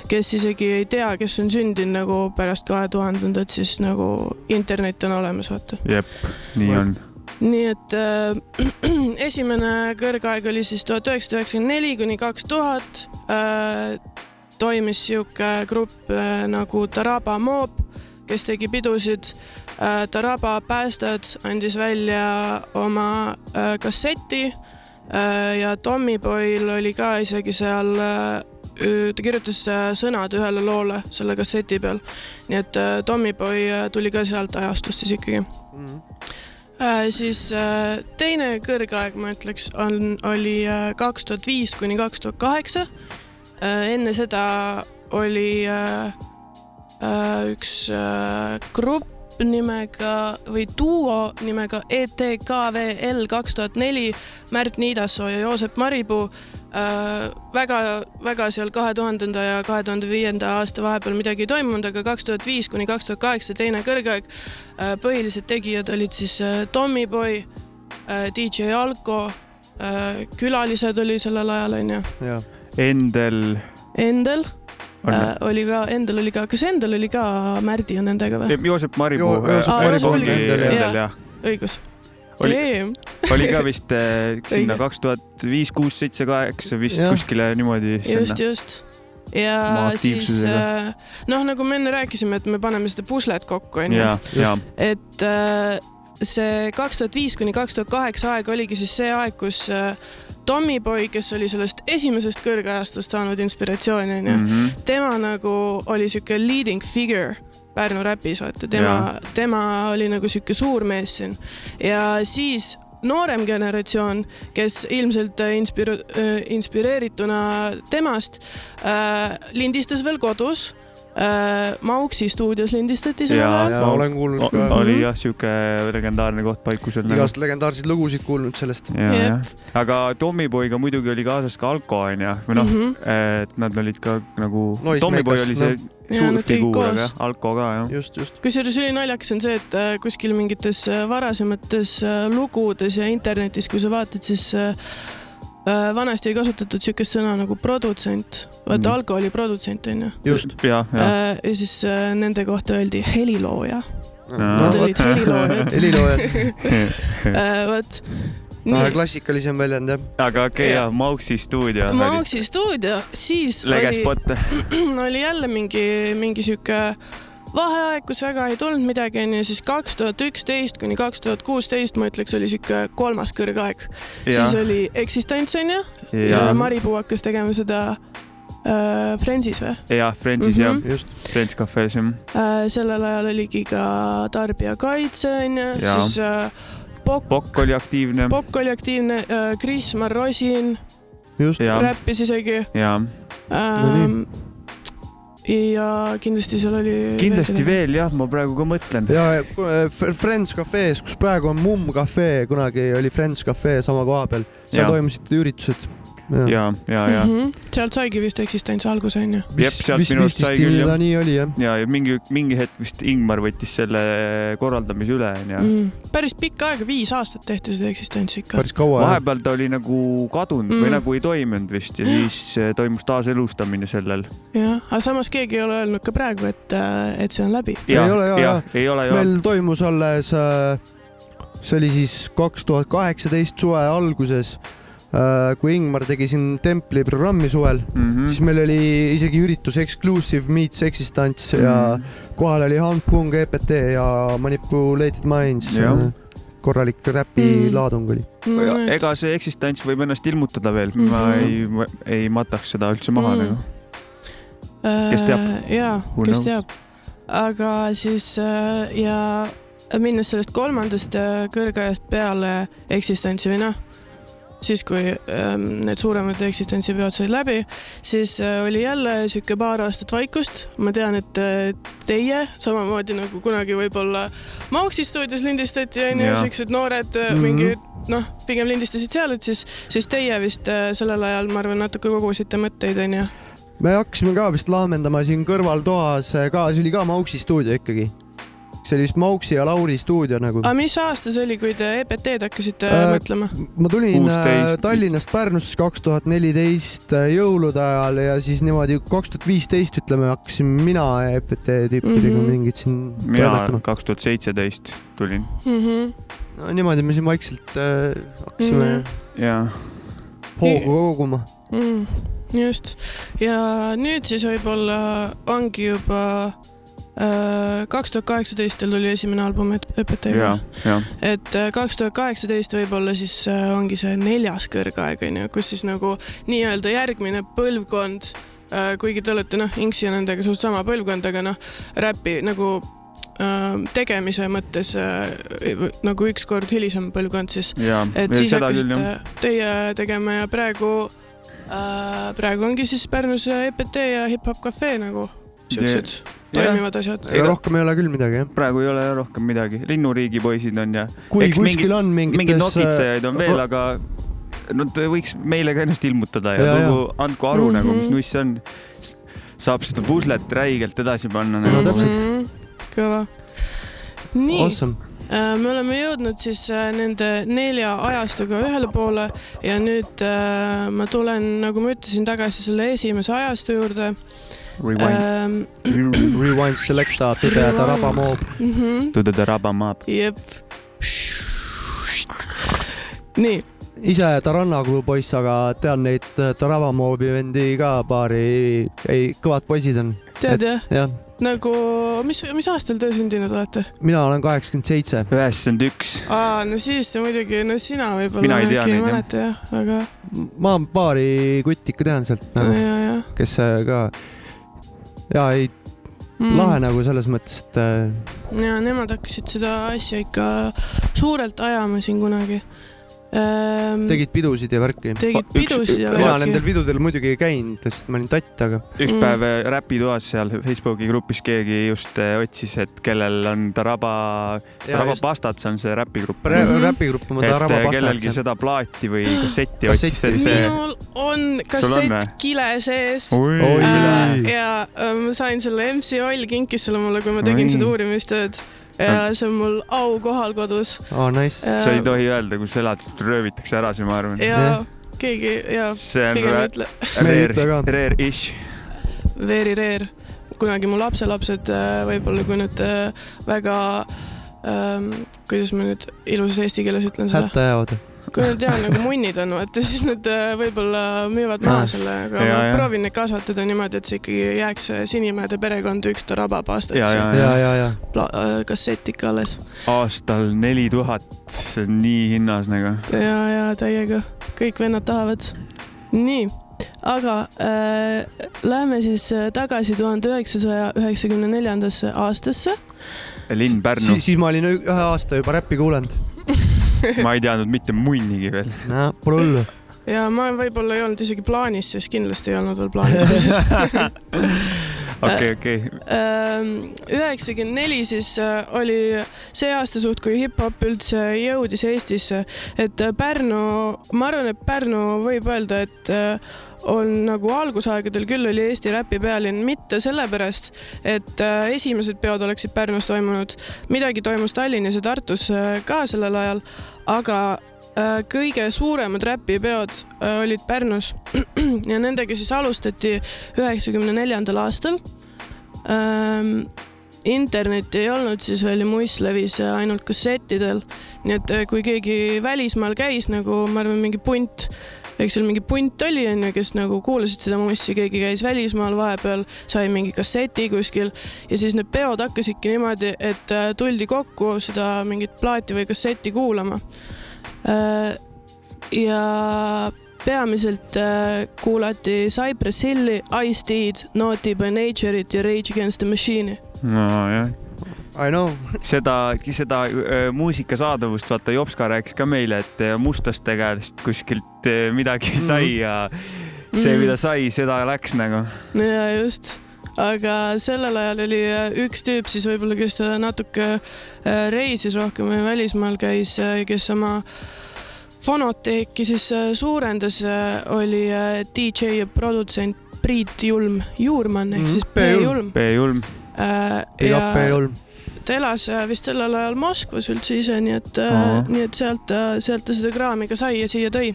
kes isegi ei tea, kes on sündinud nagu pärast kahe tuhandendat, siis nagu internet on olemas, vaata. jep, nii on. nii et äh, *clears throat* esimene kõrgaeg oli siis tuhat üheksasada üheksakümmend neli kuni kaks tuhat äh,. Toimis sihuke grupp äh, nagu Taraba Mob, kes tegi pidusid äh,. Taraba Päästjad andis välja oma äh, kasseti ja Tommyboyl oli ka isegi seal ta kirjutas sõnad ühele loole selle kasseti peal. nii et Tommyboy tuli ka sealt ajastust siis ikkagi. Äh, siis äh, teine kõrgaeg, ma ütleks, on, oli kaks tuhat viis kuni kaks tuhat kaheksa. Enne seda oli äh, äh, üks äh, grupp nimega või duo nimega ETKVL kaks tuhat neli, Märt Niidasoo ja Joosep Maripuu äh,. väga-väga seal kahe tuhandenda ja kahe tuhande viienda aasta vahepeal midagi ei toimunud, aga kaks tuhat viis kuni kaks tuhat kaheksa teine kõrgaeg äh,. põhilised tegijad olid siis äh, Tommyboy äh,, DJ Alko äh,, külalised oli sellel ajal onju, Endel Endel on äh, oli ka, Endel oli ka, kas Endel oli ka Märdi on nendega või? Joosep Maripuu Jo-, Joosep Aa, Maripuu ongi Endel, jah. Endel jah. õigus. Oli- oli ka vist eh, sinna kaks tuhat viis, kuus, seitse, kaheksa vist Jah. kuskile niimoodi. just, just. ja siis äh, noh, nagu me enne rääkisime, et me paneme seda puslet kokku onju, ja, ja et äh, see kaks tuhat viis kuni kaks tuhat kaheksa aeg oligi siis see aeg, kus äh, Tommyboy, kes oli sellest esimesest kõrgajastust saanud inspiratsiooni onju Mhm. tema nagu oli sihuke leading figure Pärnu räpis, vaata tema, tema oli nagu sihuke suur mees siin ja siis noorem generatsioon, kes ilmselt äh, inspire-, inspireerituna temast äh, lindistas veel kodus äh,. Mauksi stuudios lindistati ajal. ja Ma- olen kuulnud O- ka oli jah sihuke legendaarne koht paikusel nagu. igast legendaarseid lugusid kuulnud sellest. aga Tommyboyga muidugi oli kaasas ka Alko onju, või noh, Mhm. et nad olid ka nagu, Noismekas, Tommyboy oli see Jaa, suur figuur, aga jah, Alko ka jah. just, just. kusjuures ülinaljakas on see, et äh, kuskil mingites äh, varasemates äh, lugudes ja internetis, kui sa vaatad, siis äh, äh, vanasti ei kasutatud siukest sõna nagu produtsent. vaata Mm. mm., Alko oli produtsent onju. just. jah, jah. Äh, ja siis äh, nende kohta öeldi helilooja. Aa. Nad olid heliloojad. heliloojad, *laughs* Äh, vot. vähe klassikalisem väljend jah. aga okei okay,, Jaa. jah, Mauksi stuudio. Mauksi stuudio, siis lege oli, spot. *clears throat* oli jälle mingi, mingi sihuke vaheaeg, kus väga ei tulnud midagi onju, siis kaks tuhat üksteist kuni kaks tuhat kuusteist, ma ütleks, oli sihuke kolmas kõrgaeg. siis oli Existence onju ja, ja ja, Maripuu hakkas tegema seda äh, Friendsis või ja Friendsis jah Mhm., just, Friends Cafe's jah. äh,? sellel ajal oligi ka Tarbijakaitse onju, Jaa. siis äh, Pokk, Pokk oli aktiivne Pokk oli aktiivne äh,, Kris Marrosin just. ja, räppis isegi ja ähm,. Ja kindlasti seal oli. kindlasti. veel jah, ma praegu ka mõtlen. ja äh, Friends Cafe's, kus praegu on Mumm Cafe, kunagi oli Friends Cafe sama koha peal, seal Jaa. toimusid üritused. ja, ja, ja, Mhm. sealt saigi vist Existence alguse onju. Jep, sealt minu arust sai küll, jah. nii oli jah. ja, ja mingi, mingi hetk vist Ingmar võttis selle korraldamise üle onju. Mm. päris pikka aega, viis aastat tehti seda Existence'i ikka. päris kaua jah. vahepeal ta oli nagu kadunud mm. või Mm. nagu ei toiminud vist ja siis eh, toimus taaselustamine sellel. jah, aga samas keegi ei ole öelnud ka praegu, et, et see on läbi. Ei ole, jaa. ei ole jah. meil toimus alles, see oli siis kaks tuhat kaheksateist suve alguses, kui Ingmar tegi siin Templi programmi suvel, Mhm. siis meil oli isegi üritus Exclusive Meets Existence ja Mhm. kohal oli Hank Kung, EPT ja Manipulated Minds korralik räpi Mm. laadung oli. Mm, ega see eksistents võib ennast ilmutada veel mm, -hmm. ma Mhm. ei, ei mataks seda üldse maha Mm. mm. nagu. kes teab? Äh, jaa kes teab. aga siis äh, ja minnes sellest kolmandast äh, kõrgajast peale Existence'i või noh, siis kui ähm, need suuremad eksistentsipeod said läbi, siis äh, oli jälle sihuke paar aastat vaikust. ma tean, et äh, teie samamoodi nagu kunagi võib-olla Mauksi stuudios lindistati onju, siuksed noored mm Mhm. -hmm. mingid noh, pigem lindistasid seal, et siis, siis teie vist äh, sellel ajal, ma arvan, natuke kogusite mõtteid onju. me hakkasime ka vist laamendama siin kõrvaltoas ka, see oli ka Mauksi stuudio ikkagi. See oli vist Mauksi ja Lauri stuudio nagu. aga mis aasta see oli, kui te EPT-d hakkasite Äh, äh, mõtlema? ma tulin äh, 16. Tallinnast Pärnusse kaks tuhat neliteist äh, jõulude ajal ja siis niimoodi kaks tuhat viisteist ütleme hakkasin mina EPT tüüpidega mm. -hmm. mingit siin mina kaks tuhat seitseteist tulin Mhm. no niimoodi me siin vaikselt äh, hakkasime mm. -hmm. ja hoogu koguma. mm,. just ja nüüd siis võib-olla ongi juba äh, kaks tuhat kaheksateist teil tuli esimene album EPT-ga et äh, kaks tuhat kaheksateist võib-olla siis äh, ongi see neljas kõrgaeg onju, kus siis nagu nii-öelda järgmine põlvkond, kuigi te olete noh, Inksi ja nendega suht sama põlvkond, aga noh, räpi nagu äh, tegemise mõttes äh, nagu ükskord hilisem põlvkond siis, et siis hakkasite teie tegema ja praegu äh,, praegu ongi siis Pärnus EPT ja Hip-Hop Cafe nagu siuksed toimivad asjad. Rohkem ei ole küll midagi jah. praegu ei ole rohkem midagi, linnuriigi poisid on ja kui Eks kuskil mingi- on mingites. mingeid nokitsejaid on veel, aga nad võiks meile ka ennast ilmutada ja, Ja, tulgu andku aru mm Mhm. -hmm. nagu, mis nuss on. saab seda puslet räigelt edasi panna No nagu. täpselt. Mhm. kõva. nii, Awesome. me oleme jõudnud siis äh, nende nelja ajastuga ühele poole ja nüüd äh, ma tulen, nagu ma ütlesin, tagasi selle esimese ajastu juurde Rewind *clears throat* ähm,. Rewind selecta, tõdeda rabamoob. Mm to the rabamaab. jep. nii, ise Taranna Crew poiss, aga tean neid äh, Taravamoobi vendi ka paari, ei, kõvad poisid on. tead jah, jah, nagu mis, mis aastal te sündinud olete? mina olen kaheksakümmend seitse. üheksakümmend üks. aa, no siis muidugi, no sina võib-olla Mina ei tea äkki ei mäleta jah, aga ma paari kutti ikka tean sealt nagu, ja, ja kes ka ja ei mm. lahe nagu selles mõttes, et äh, ja nemad hakkasid seda asja ikka suurelt ajama siin kunagi. Tegid pidusid ja värki. tegid pidusid ja mina värki nendel. pidudel muidugi ei käinud, sest ma olin tatt, aga üks Mm. päev äh, räpitoas seal Facebooki grupis keegi just äh, otsis, et kellel on Taraba, Taraba Pastats on see räpigrupp. Rä- Mhm. räpigrupp on Taraba kellelgi Pastats. seda plaati või kassetti otsis, minul on kassett kile sees. Oi, Äh, ja ma sain selle MC Oll kinkis selle mulle, kui ma tegin Oi. seda uurimistööd ja see on mul aukohal kodus. aa, nice. sa ei tohi öelda, kus sa elad, sest röövitakse ära see, ma arvan. ja Jah. keegi ja see on rare, ka. rare-ish. very rare. kunagi mu lapselapsed äh, võib-olla, kui nad äh, väga ähm,, kuidas ma nüüd ilusas eesti keeles ütlen seda, hätta jäävad. Kui nad jah nagu munnid on, vaata siis nad äh, võib-olla müüvad maha Ah. selle, aga Ja, ma proovin neid kasvatada niimoodi, et see ikkagi jääks äh, Sinimäede perekond üks Tarabab aastat Ja, ja, ja, ja, ja äh, kassett ikka alles. aastal neli tuhat, see on nii hinnas nagu. ja, ja täiega, kõik vennad tahavad. nii, aga äh, läheme siis äh, tagasi tuhande üheksasaja üheksakümne neljandasse aastasse. linn Pärnu siis, siis ma olin ühe aasta juba räppi kuulanud. *laughs* ma ei teadnud mitte munnigi veel. no pole hullu. ja ma võib-olla ei olnud isegi plaanis, sest kindlasti ei olnud veel plaanis. *laughs* okei, okei. üheksakümmend neli siis äh, oli see aasta suht, kui hip-hop üldse jõudis Eestisse, et Pärnu, ma arvan, et Pärnu võib öelda, et äh, on nagu algusaegadel küll oli Eesti räpi pealinn, mitte sellepärast, et äh, esimesed peod oleksid Pärnus toimunud, midagi toimus Tallinnas ja Tartus äh, ka sellel ajal, aga äh, kõige suuremad räpipeod olid Pärnus. *clears throat* Ja nendega siis alustati üheksakümne neljandal aastal. Ähm,. internetti ei olnud siis veel ja muiss levis äh, ainult kassettidel, nii et kui keegi välismaal käis nagu ma arvan, mingi punt, eks seal mingi punt oli onju, kes nagu kuulasid seda mussi, keegi käis välismaal vahepeal, sai mingi kasseti kuskil ja siis need peod hakkasidki niimoodi, et äh, tuldi kokku seda mingit plaati või kassetti kuulama. ja peamiselt äh, kuulati Cypress Hilli, Ice-T'd, Naughty by Nature'it ja Rage Against the Machine'i. nojah, I know. *laughs* seda, seda öö, muusika saadavust, vaata Jopska rääkis ka meile, et öö, mustlaste käest kuskilt öö, midagi Mhm. sai ja see, Mhm. mida sai, seda läks nagu. ja just, aga sellel ajal oli äh, üks tüüp siis võib-olla, kes natuke äh, reisis rohkem või välismaal käis, kes oma fonoteeki siis äh, suurendas, oli äh, DJ ja produtsent Priit Julm Juurmann ehk Mhm, siis P. P Julm. Julm. B-julm. Big up E-Julm. Ta elas äh, vist sellel ajal Moskvas üldse ise, nii et Aa., nii et sealt, sealt ta seda kraami ka sai ja siia tõi.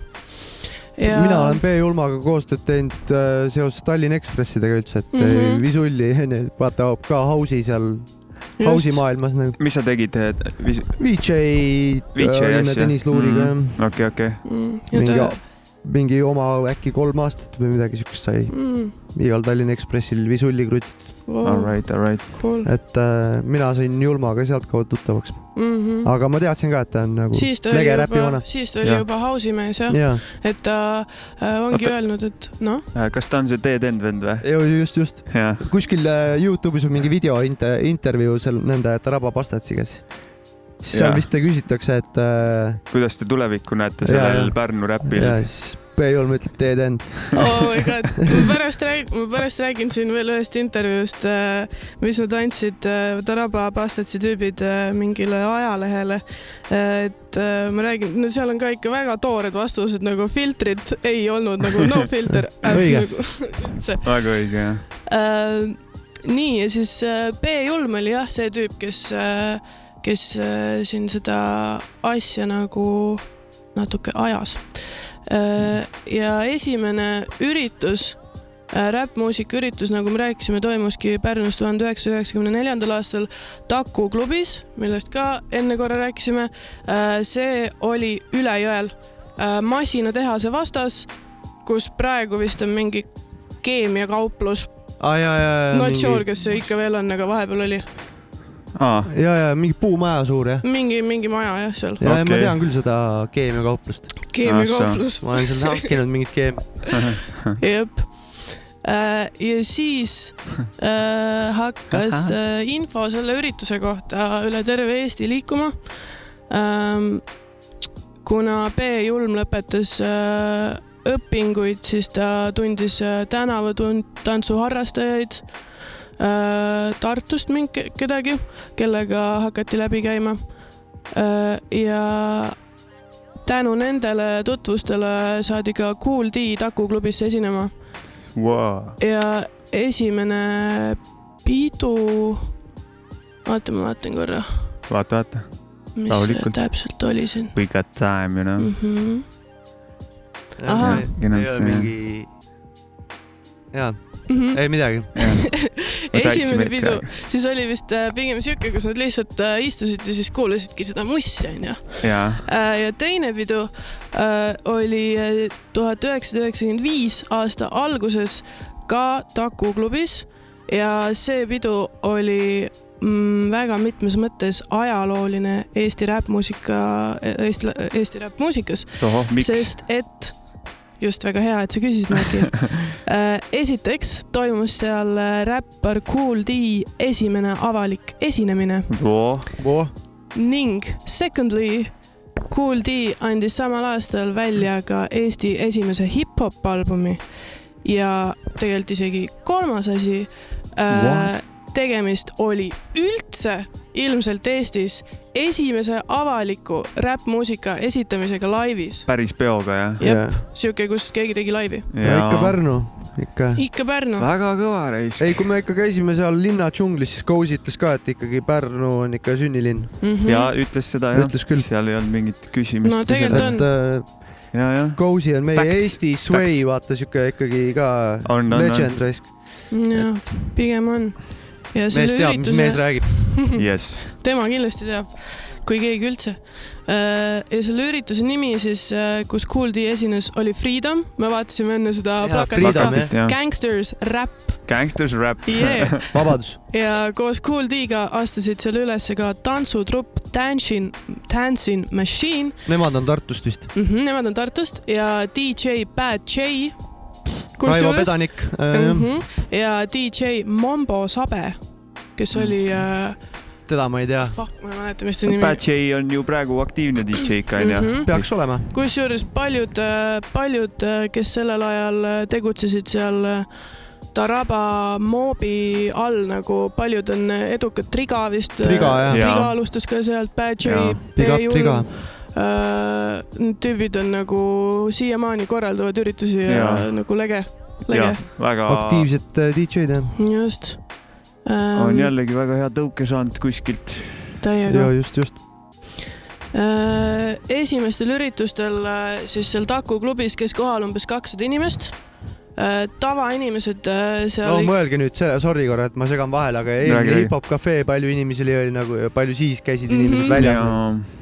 mina olen B-Julmaga koostööd teinud äh, seoses Tallinna Ekspressidega üldse, et mm Mhm. -hmm. Visulli, *laughs* vaata ka House'i seal, House'i maailmas nagu mis sa tegid? VJ VJ olime? Tõnis Luuriga Mhm. jah. okei, okei. mingi, mingi oma äkki kolm aastat või midagi siukest sai mm,. Igal Tallinna Ekspressil Visulli krutitud, Wow, All right, all right. cool et äh, mina sain Julmaga sealtkaudu tuttavaks, mm. -hmm. aga ma teadsin ka, et ta on nagu siis ta lege räpi juba vana,. siis ta oli Jah. juba house'i mees jah, jaa, et ta äh, ongi Oota. öelnud, et noh, kas ta on see Dead End vend või? just, just kuskil äh, Youtube'is on mingi video inter, intervjuu seal nende Taraba pastatsiga, siis seal Jaa. vist küsitakse, et äh, kuidas te tulevikku näete sellel. Pärnu räpil? ja siis B-Julm ütleb dead end. oh my god, ma pärast räägin, ma pärast räägin siin veel ühest intervjuust, mis nad andsid äh, Taraba pastatsi tüübid äh, mingile ajalehele. et äh, ma räägin, no seal on ka ikka väga toored vastused nagu filtrit ei olnud nagu no *laughs* filter Õige. nagu väga õige, jah. äh,. nii ja siis äh, B Julm oli jah see tüüp, kes äh,, kes äh, siin seda asja nagu natuke ajas äh,. Ja esimene üritus äh, räppmuusika üritus, nagu me rääkisime, toimuski Pärnus tuhande üheksasaja üheksakümne neljandal aastal Taku klubis, millest ka enne korra rääkisime. see oli üle jõel äh, masinatehase vastas, kus praegu vist on mingi keemiakauplus ja. Not sure, kas see ikka veel on, aga vahepeal oli aa, ja, ja mingi puumaja suur jah. mingi, mingi maja jah, seal ja okay., ma tean küll seda keemiakauplust, keemiakauplus, ma olen seal *laughs* hankinud mingit keem-. jep. ja siis äh, hakkas *laughs* äh, info selle ürituse kohta üle terve Eesti liikuma ähm,. kuna B Julm lõpetas äh, õpinguid, siis ta tundis äh, tänavatantsu harrastajaid äh, Tartust mingi kedagi, kellega hakati läbi käima äh,. ja tänu nendele tutvustele saadi ka Kool D Taku klubisse esinema wow.. ja esimene pidu, oota, ma vaatan korra, vaata, vaata. mis Rahulikult. see täpselt oli siin We got time, you know mm. -hmm. Ahah. ei ole mingi, jaa, -hmm. ei midagi. *laughs* esimene pidu, siis oli vist äh, pigem siuke, kus nad lihtsalt äh, istusid ja siis kuulasidki seda mussi, onju. jaa, ja teine pidu äh, oli äh, tuhat üheksasada üheksakümmend viis aasta alguses ka Taku klubis. Ja see pidu oli mm, väga mitmes mõttes ajalooline Eesti räppmuusika, Eesti, Eesti räppmuusikas, sest et just väga hea, et sa küsisid, Mäkki. esiteks toimus seal äh, räppar Kool D esimene avalik esinemine voh, voh, ning secondly, Kool D andis samal aastal välja ka Eesti esimese hip-hop albumi ja tegelikult isegi kolmas asi äh, What?, tegemist oli üldse ilmselt Eestis esimese avaliku räppmuusika esitamisega laivis. päris peoga jah? jep, siuke, kus keegi tegi laivi. ikka Pärnu, ikka. ikka Pärnu. väga kõva reis. ei, kui me ikka käisime seal linna džunglis, siis Kousi ütles ka, et ikkagi Pärnu on ikka sünnilinn. ja ütles seda jah, ütles küll, seal ei olnud mingit küsimust. No tegelikult on. et äh, ja, jah, Kousi on meie Facts, Eesti sway, vaata siuke ikkagi ka on, on, legend raisk. jah, pigem on. Ja mees selle teab, mis mees räägib. jess. tema kindlasti teab, kui keegi üldse. ja selle ürituse nimi siis, kus Kool D esines, oli Freedom, me vaatasime enne seda plakatit ka. Gangsters Rap Gangsters rap yeah. *laughs* vabadus. ja koos Kool D-ga astusid seal üles ka tantsutrupp Dancing, Dancing Machine Nemad on Tartust vist. mm. -hmm, Nemad on Tartust ja DJ Bad J. Raivo Pedanik äh,. mm. -hmm, ja DJ Mombo Sabe, kes oli äh, teda ma ei tea. Fuck, ma ei mäleta, mis ta nimi Bad J on ju praegu aktiivne DJ ikka onju. Mhm. peaks olema. kusjuures paljud, paljud, kes sellel ajal äh, tegutsesid seal äh, Taraba moobi all nagu paljud on edukad, Triga vist. Triga, jah. Triga alustas ka sealt, Jaa., Big up Triga. Need tüübid on nagu siiamaani korraldavad üritusi ja, ja nagu lege, lege jah, väga aktiivsed äh, DJ-d jah. just on ähm,. jällegi väga hea tõuke saanud kuskilt. täiega ja. just, just. Äh, esimestel üritustel äh, siis seal Taku klubis käis kohal umbes kakssada inimest. tavainimesed äh, seal no mõelge nüüd selle, sorry korra, et ma segan vahele, aga eelmine hip-hop cafe, palju inimesi oli, oli nagu, palju siis käisid inimesed väljas ja nagu., ja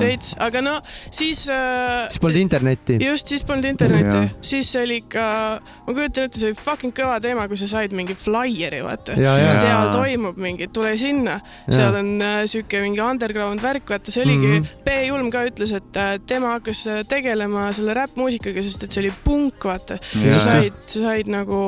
veits, aga no siis äh, siis polnud internetti. just siis polnud internetti siis see oli ikka, ma kujutan ette, see oli fucking kõva teema, kui sa said mingi flaieri, vaata. seal toimub mingi, tule sinna, seal on äh, sihuke mingi underground värk, vaata see oligi mm. -hmm. B Julm ka ütles, et äh, tema hakkas äh, tegelema selle räppmuusikaga, sest et see oli punk, vaata. sa said, sa said nagu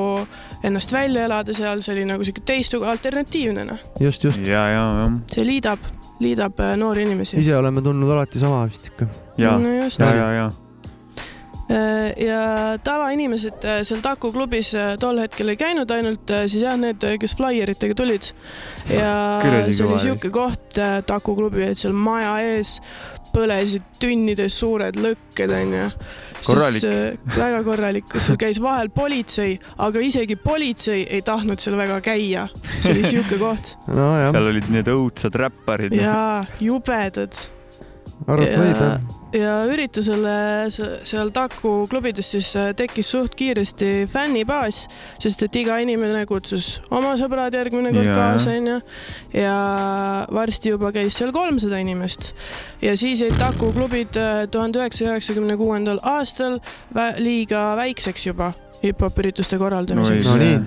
ennast välja elada seal, see oli nagu sihuke teistsugune alternatiivne, noh. just, just. ja, ja, ja, see liidab, liidab äh, noori inimesi. ise oleme tundnud alati sama vist ikka. ja, no ja, ja, ja Äh, ja tavainimesed äh, seal Taku klubis tol hetkel ei käinud, ainult siis jah, need, kes flaieritega tulid. ja see oli kõva sihuke koht, Taku klubi, et seal maja ees põlesid tünnides suured lõkked onju. Korralik. väga korralik, seal *laughs* käis vahel politsei, aga isegi politsei ei tahtnud seal väga käia. see oli sihuke koht *laughs* nojah, seal olid need õudsad räpparid. ja jubedad arvata võib jah. Ja üritusele se- seal Taku klubides siis äh, tekkis suht kiiresti fännibaas, sest et iga inimene kutsus oma sõbrad järgmine kord Jaa. kaasa onju. ja varsti juba käis seal kolmsada inimest ja siis jäid Taku klubid äh, tuhande üheksasaja üheksakümne kuuendal aastal liiga väikseks juba hip-hop ürituste korraldamiseks No nii.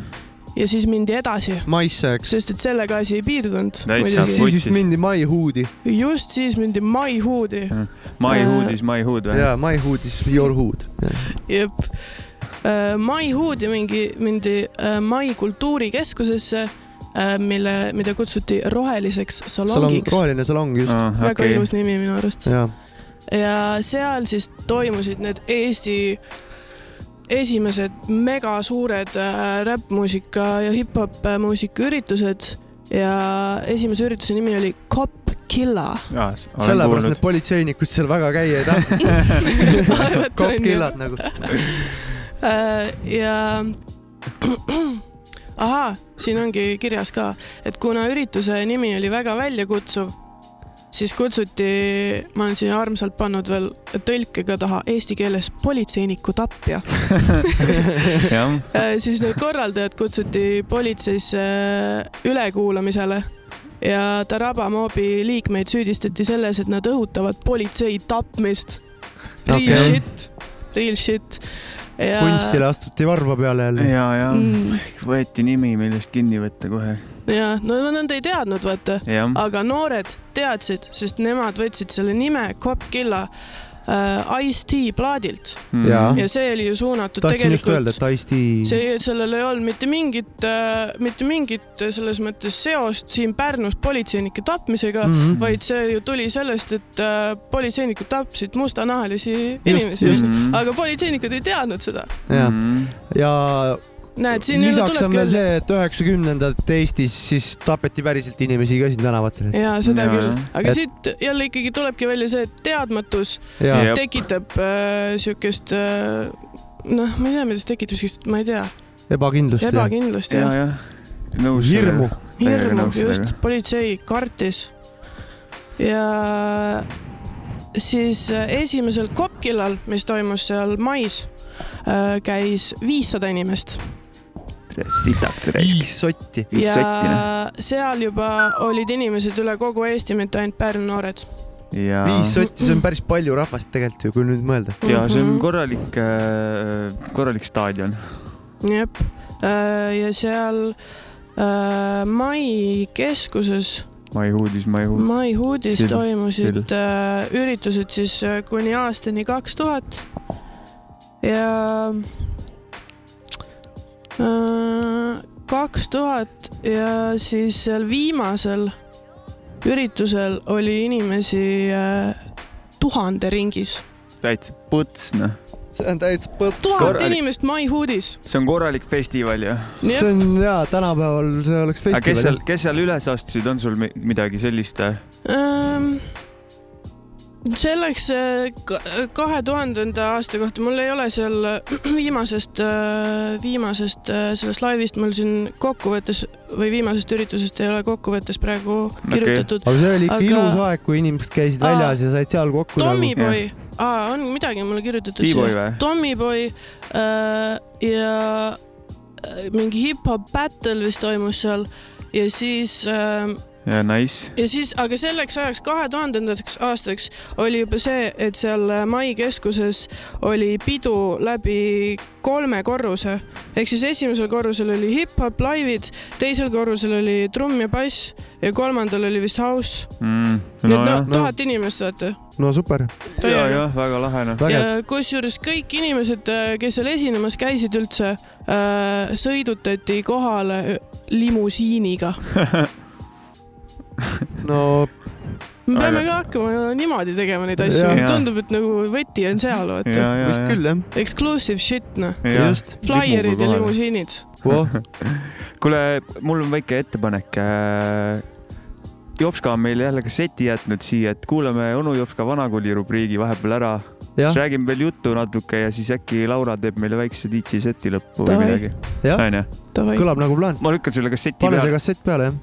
Ja siis mindi edasi, maisse, eks. sest et sellega asi ei piirdunud siis mindi My Hood'i just siis mindi My Hood'i My Äh, Hood is my hood või? ja My Hood is your hood. jep. Mai Hoodi mingi, mindi äh, Mai kultuurikeskusesse, mille, mida kutsuti roheliseks salong, salongiks. roheline salong just. väga okei, ilus nimi minu arust. ja, ja seal siis toimusid need Eesti esimesed megasuured äh, räppmuusika ja hip-hop äh, muusika üritused ja esimese ürituse nimi oli Cop Killa. sellepärast need politseinikud seal väga käia ei tahtnud. kopp-killad nagu. Äh, ja *clears throat* ahaa, siin ongi kirjas ka, et kuna ürituse nimi oli väga väljakutsuv, siis kutsuti, ma olen siia armsalt pannud veel tõlkega taha eesti keeles politseiniku tapja. *laughs* jah, siis need korraldajad kutsuti politseisse ülekuulamisele ja Taraba moobi liikmeid süüdistati selles, et nad õhutavad politsei tapmist. Real Okei. shit, real shit. Ja kunstile astuti varba peale jälle. ja, ja Mm. võeti nimi, millest kinni võtta kohe. ja no nad ei teadnud, vaata, aga noored teadsid, sest nemad võtsid selle nime Cop Killa äh, Ice-T plaadilt Jaa. ja see oli ju suunatud tahtsin just öelda, tegelikult et Ice-T. see, sellel ei olnud mitte mingit äh,, mitte mingit äh, selles mõttes seost siin Pärnus politseinike tapmisega mm, Mhm. -hmm. vaid see ju tuli sellest, et äh, politseinikud tapsid mustanahalisi inimesi, just. Mhm. aga politseinikud ei teadnud seda. jah, ja näed, siin lisaks on veel see, et üheksakümnendate Eestis siis tapeti päriselt inimesi ka siin tänavatel. ja seda Jaa. küll, aga Et- siit jälle ikkagi tulebki välja see, et teadmatus ja tekitab äh, siukest äh, noh, ma ei tea, mida see tekitab, siukest, ma ei tea, ebakindlust ja ebakindlust ja, ja jah, nõus. hirmu. Hirmu, just politsei kartis. ja siis äh, esimesel Kopkillal, mis toimus seal mais, käis viissada inimest sitaks rääkis. viis sotti. Viis ja sotti, noh. seal juba olid inimesed üle kogu Eesti, mitte ainult Pärnu noored. ja, viis sotti, see on päris palju rahvast tegelikult ju, kui nüüd mõelda. ja see on Mhm. korralik, korralik staadion. jep, ja seal äh, Mai keskuses, My hood is my hood. Mai Hoodis toimusid äh, üritused siis äh, kuni aastani kaks tuhat ja äh, kaks tuhat ja siis seal viimasel üritusel oli inimesi äh, tuhande ringis. täitsa põts noh, see on täitsa põps. tuhat Korralik. inimest MyHoodis. see on korralik festival ju. see on jaa, tänapäeval see oleks aga kes seal festival., kes seal üles astusid, on sul mi- midagi sellist? Ähm, selleks kahe tuhandenda aasta kohta mul ei ole seal *clears throat* viimasest, viimasest äh, sellest laivist mul siin kokkuvõttes või viimasest üritusest ei ole kokkuvõttes praegu kirjutatud aga see oli ikka Aga- ilus aeg, kui inimesed käisid Aa. väljas ja said seal kokku nagu. Tommyboy, aa on midagi mulle kirjutatud või? Tommyboy äh, ja äh, mingi hip-hop battle vist toimus seal ja siis äh, ja nice. ja siis, aga selleks ajaks, kahe tuhandendaks aastaks oli juba see, et seal Mai keskuses oli pidu läbi kolme korruse ehk siis esimesel korrusel oli hip-hop laivid, teisel korrusel oli trumm ja bass ja kolmandal oli vist house. Mm. nii et noh, no. tuhat inimest vaata. no super, ja, jah, väga lahe noh. kusjuures kõik inimesed, kes seal esinemas käisid üldse, sõidutati kohale limusiiniga. *laughs* no me peame Aga- ka hakkama niimoodi tegema neid asju tundub, et nagu võti on seal, vaata. vist küll jah. Exclusive shit noh, flaierid ja limusiinid. voh, kuule, mul on väike ettepanek. Jopska on meile jälle kasseti jätnud siia, et kuulame onu Jopska vanakooli rubriigi vahepeal ära. siis, räägime veel juttu natuke ja siis äkki Laura teeb meile väikse DJ seti lõppu või Davai. midagi. onju, kõlab nagu plaan. ma lükkan selle kasseti pane see peale. kassett peale, jah.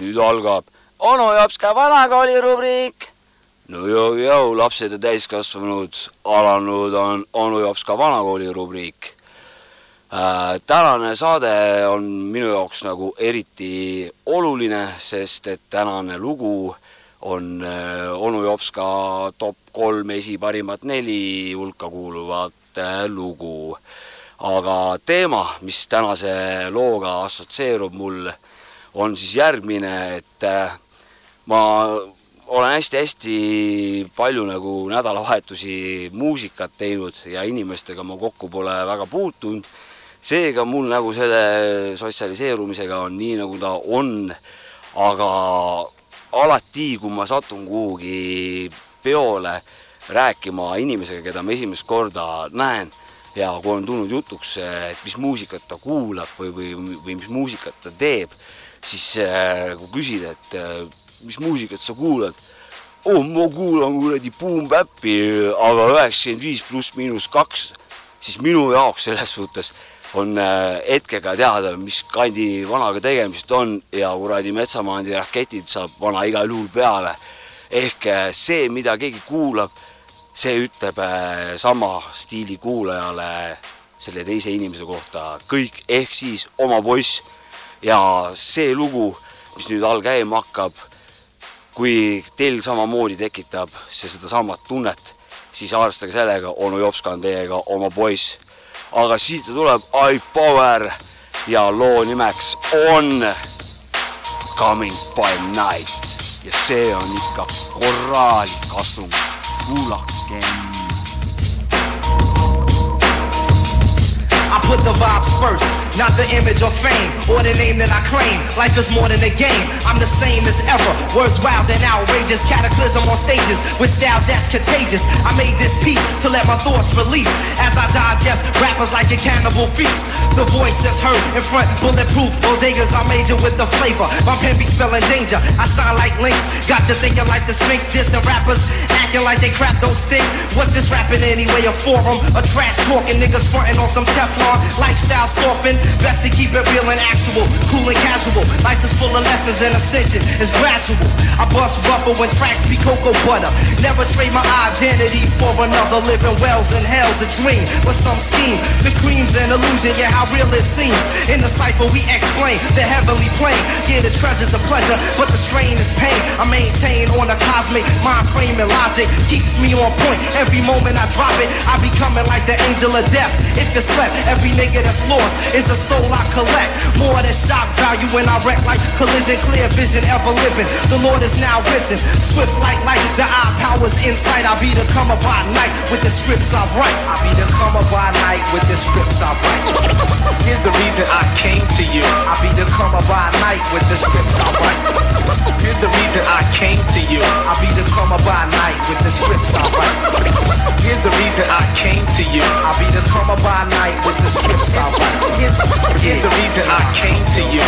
Nüüd algab onu Jopska vanakooli rubriik. no jõu-jõu, lapsed ja täiskasvanud, alanud on onu Jopska vanakooli rubriik äh,. tänane saade on minu jaoks nagu eriti oluline, sest et tänane lugu on äh, onu Jopska top kolm esiparimat neli hulka kuuluvat äh, lugu. aga teema, mis tänase looga assotsieerub mul, on siis järgmine, et äh, ma olen hästi-hästi palju nagu nädalavahetusi muusikat teinud ja inimestega ma kokku pole väga puutunud. seega mul nagu selle sotsialiseerumisega on nii, nagu ta on. aga alati, kui ma satun kuhugi peole rääkima inimesega, keda ma esimest korda näen ja kui on tulnud jutuks, et mis muusikat ta kuulab või, või, või mis muusikat ta teeb, siis äh, kui küsida, et äh, mis muusikat sa kuulad? Oh,, ma kuulan kuradi Boom Bap'i, aga üheksakümmend viis pluss miinus kaks, siis minu jaoks selles suhtes on äh, hetkega teada, mis kandi vanaga tegemist on ja kuradi metsamaandi raketid saab vana igal juhul peale. ehk äh, see, mida keegi kuulab, see ütleb äh, sama stiili kuulajale selle teise inimese kohta kõik, ehk siis oma poiss ja see lugu, mis nüüd all käima hakkab, kui teil samamoodi tekitab see sedasamat tunnet, siis arvestage sellega, onu Jopska on teiega oma poiss. aga siit tuleb I Power ja loo nimeks on Coming by night ja see on ikka korralik astung, kuulakem. Put the vibes first, not the image or fame or the name that I claim. Life is more than a game. I'm the same as ever. Words wild and outrageous, cataclysm on stages with styles that's contagious. I made this piece to let my thoughts release as I digest rappers like a cannibal feast. The voice that's heard in front, bulletproof bodegas. I major with the flavor. My pen be spelling danger. I shine like links. Got you thinking like the Sphinx, dissing rappers, acting like they crap don't stink. What's this rapping anyway? A forum, a trash talking niggas fronting on some Teflon. Lifestyle softened, best to keep it real and actual, cool and casual. Life is full of lessons and ascension is gradual. I bust rubber when tracks be cocoa butter. Never trade my identity for another. Living wells and hell's a dream, but some scheme. The cream's an illusion, yeah, how real it seems. In the cipher, we explain the heavenly plane. Yeah, the treasure's a pleasure, but the strain is pain. I maintain on a cosmic mind frame and logic keeps me on point. Every moment I drop it, I be coming like the angel of death. If you slept, every nigga that's lost is a soul I collect. More than shock value when I wreck like collision, clear vision, ever living. The Lord is now risen, swift like light. The eye powers insight. I be the comer by night with the scripts I write. I be the comer *laughs* by night with the scripts I write. Here's the reason I came to you. I be the comer by night with the scripts I write. Here's the reason I came to you. I be the comer by night with the scripts I write. Here's the reason I came to you. I be the comer by night with the scripts I write. Here's, here's the reason I came to you.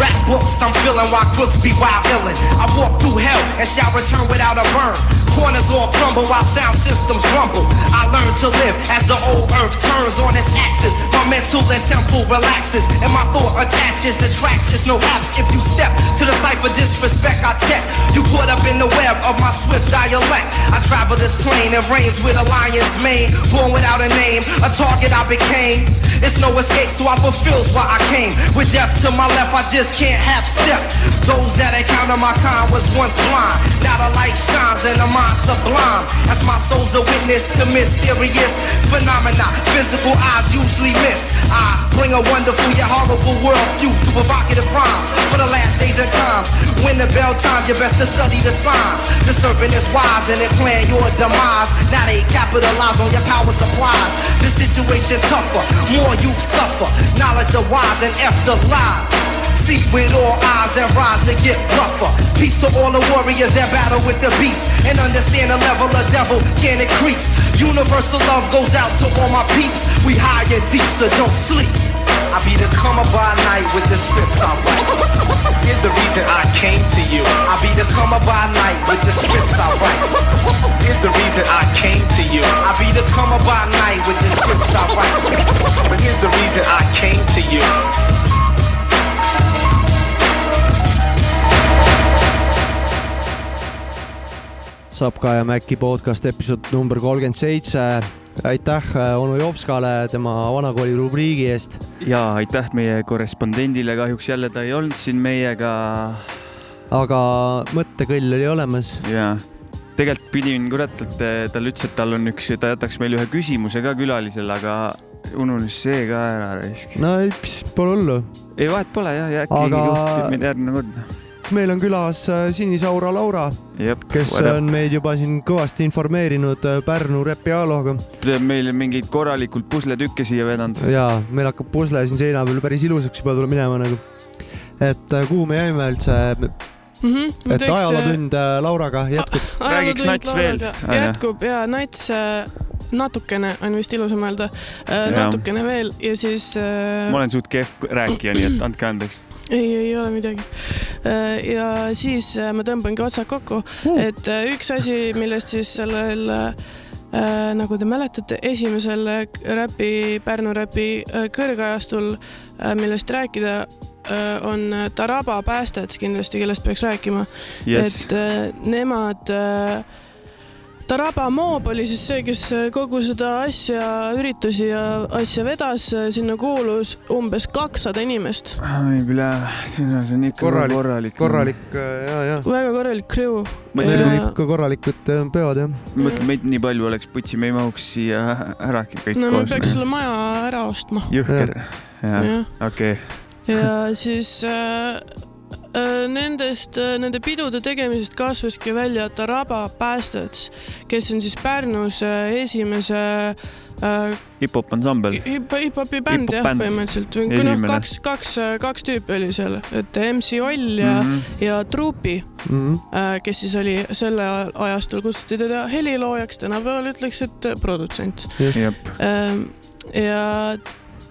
Rap books I'm feeling while crooks be wild illin'. I walk through hell and shall return without a burn. Corners all crumble while sound systems rumble. I learn to live as the old earth turns on its axis. My mental and temple relaxes, and my thought attaches the tracks. There's no apps if you step to the cipher disrespect. I check you caught up in the web of my swift dialect. I travel this plane and reigns with a lion's mane, born without a name, a target I became. It's no escape, so I fulfills why I came. With death to my left, I just can't half step. Those that encounter my kind was once blind. Now the light shines and the mind sublime. As my soul's a witness to mysterious phenomena. Physical eyes usually miss. I bring a wonderful yet horrible world view through provocative rhymes. For the last days and times, when the bell chimes, you best to study the signs. The serpent is wise and it plan your demise. Now they capitalize on your power supplies. The situation tougher, more you suffer. Knowledge the wise and F the lies. Seek with all eyes and rise to get rougher. Peace to all the warriors that battle with the beast. And understand the level of devil can increase. Universal love goes out to all my peeps. We high and deep, so don't sleep. I be the comer by night with the scripts I write. Here's the reason I came to you. I be the comer by night with the scripts I write. Here's the reason I came to you. I be the by night with the scripts I write. But here's the reason I came to you. Sapka ja Mäkki podcast episood number kolmkümmend seitse. Aitäh äh, onu Jopskale tema vanakooli rubriigi eest. ja aitäh meie korrespondendile, kahjuks jälle ta ei olnud siin meiega. aga mõttekõll oli olemas. ja tegelikult pidin kurat, et talle ütles, et tal on üks, ta jätaks meile ühe küsimuse ka külalisele, aga ununes see ka ära no pole hullu. ei, vahet pole jah, ja äkki Aga- juhtub meid järgmine kord. Meil on külas äh, Sinisaura Laura, kes on meid juba siin kõvasti informeerinud äh, Pärnu repialoga meil meid korralikult pusletükke siia vedanud. ja meil hakkab pusle siin seina peal päris ilusaks juba tuleb minema nagu. et äh, kuhu me jäime üldse, mm. -hmm, et ajalootund äh, Lauraga jätkub. Räägiks Nats veel. Ah, jätkub ja Nats natukene on vist ilusam öelda, natukene veel ja siis ma olen suht kehv rääkija, nii et andke andeks. ei, ei ole midagi. ja siis äh, ma tõmbangi otsad kokku, et äh, üks asi, millest siis sellel äh, nagu te mäletate, esimesel äh, räpi, Pärnu räpi äh, kõrgajastul, millest rääkida, on Taraba päästed kindlasti, kellest peaks rääkima Yes. et äh, nemad äh, Taraba Moob oli siis see, kes kogu seda asja, üritusi ja asja vedas, sinna kuulus umbes kakssada inimest. ai, see on ikka Korralik- korralik. korralik äh, ja, ja. väga korralik crew. Ja- olid ikka korralikud äh, peod jah. mõtle, meid nii palju oleks, putsi, me ei mahuks siia ära kõik no me koos. peaks selle maja ära ostma. jõhker, jah, okei. ja siis äh, nendest, nende pidude tegemisest kasvaski välja Taraba Bastards, kes on siis Pärnus äh, esimese äh, hip-hop ansambel. hip- hip-hopi bänd jah, Hip-hop bänd. põhimõtteliselt. noh, kaks, kaks, kaks tüüpi oli seal, et MC Oll ja mm. -hmm. ja Truupi, Mhm. kes siis oli selle ajastul kutsuti teda heliloojaks, tänapäeval ütleks, et produtsent. jep, ja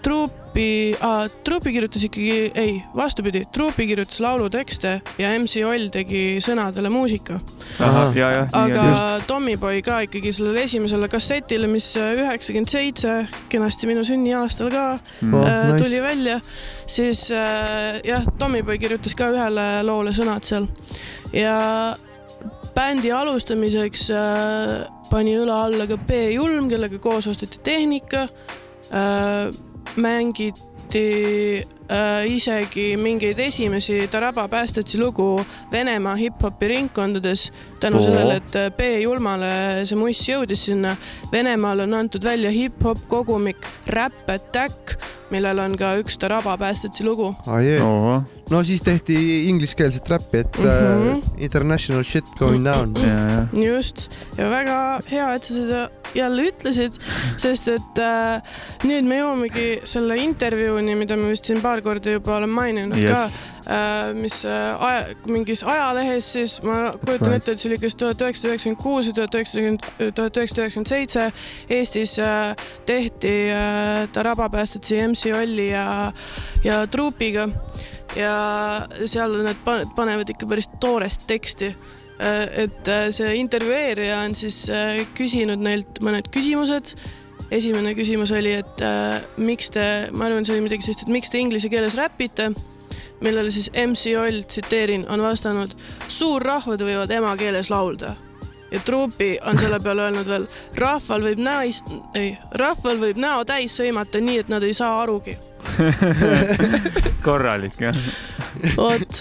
Truupi, Truupi kirjutas ikkagi, ei, vastupidi, Truupi kirjutas laulutekste ja MC Oll tegi sõnadele muusika. aga Tommyboy ka ikkagi sellele esimesele kassetile, mis üheksakümmend seitse, kenasti minu sünniaastal ka Mm. Oh, äh, nice. tuli välja, siis äh, jah, Tommyboy kirjutas ka ühele loole sõnad seal ja bändi alustamiseks äh, pani õla alla ka B Julm, kellega koos osteti tehnika äh,, mängiti äh, isegi mingeid esimesi Taraba päästetsi lugu Venemaa hip-hopi ringkondades tänu Oo. sellele, et äh, B Julmale see muss jõudis sinna. Venemaal on antud välja hip-hop kogumik Rap Attack, millel on ka üks Taraba päästetsi lugu. ah,. Ohoh, no siis tehti ingliskeelset räppi, et mm. -hmm. international shit going down. ja, ja. just ja väga hea, et sa seda jälle ütlesid, sest et äh, nüüd me jõuamegi selle intervjuuni, mida ma vist siin paar korda juba olen maininud yes. ka äh,, mis äh, aja, mingis ajalehes siis ma kujutan right. ette, et see oli kas tuhat üheksasada üheksakümmend kuus või tuhat üheksasada, tuhat üheksasada üheksakümmend seitse. Eestis äh, tehti äh, Taraba päästetsi MC Olli ja, ja Truupiga ja seal nad pa- panevad ikka päris toorest teksti. et see intervjueerija on siis küsinud neilt mõned küsimused. Esimene küsimus oli, et äh, miks te, ma arvan, see oli midagi sellist, et miks te inglise keeles räpite, millele siis MC Oll, tsiteerin, on vastanud, suurrahvad võivad emakeeles laulda ja Truupi on selle peale öelnud veel, rahval võib näis, ei, rahval võib näo täis sõimata nii, et nad ei saa arugi. *laughs* korralik jah. vot,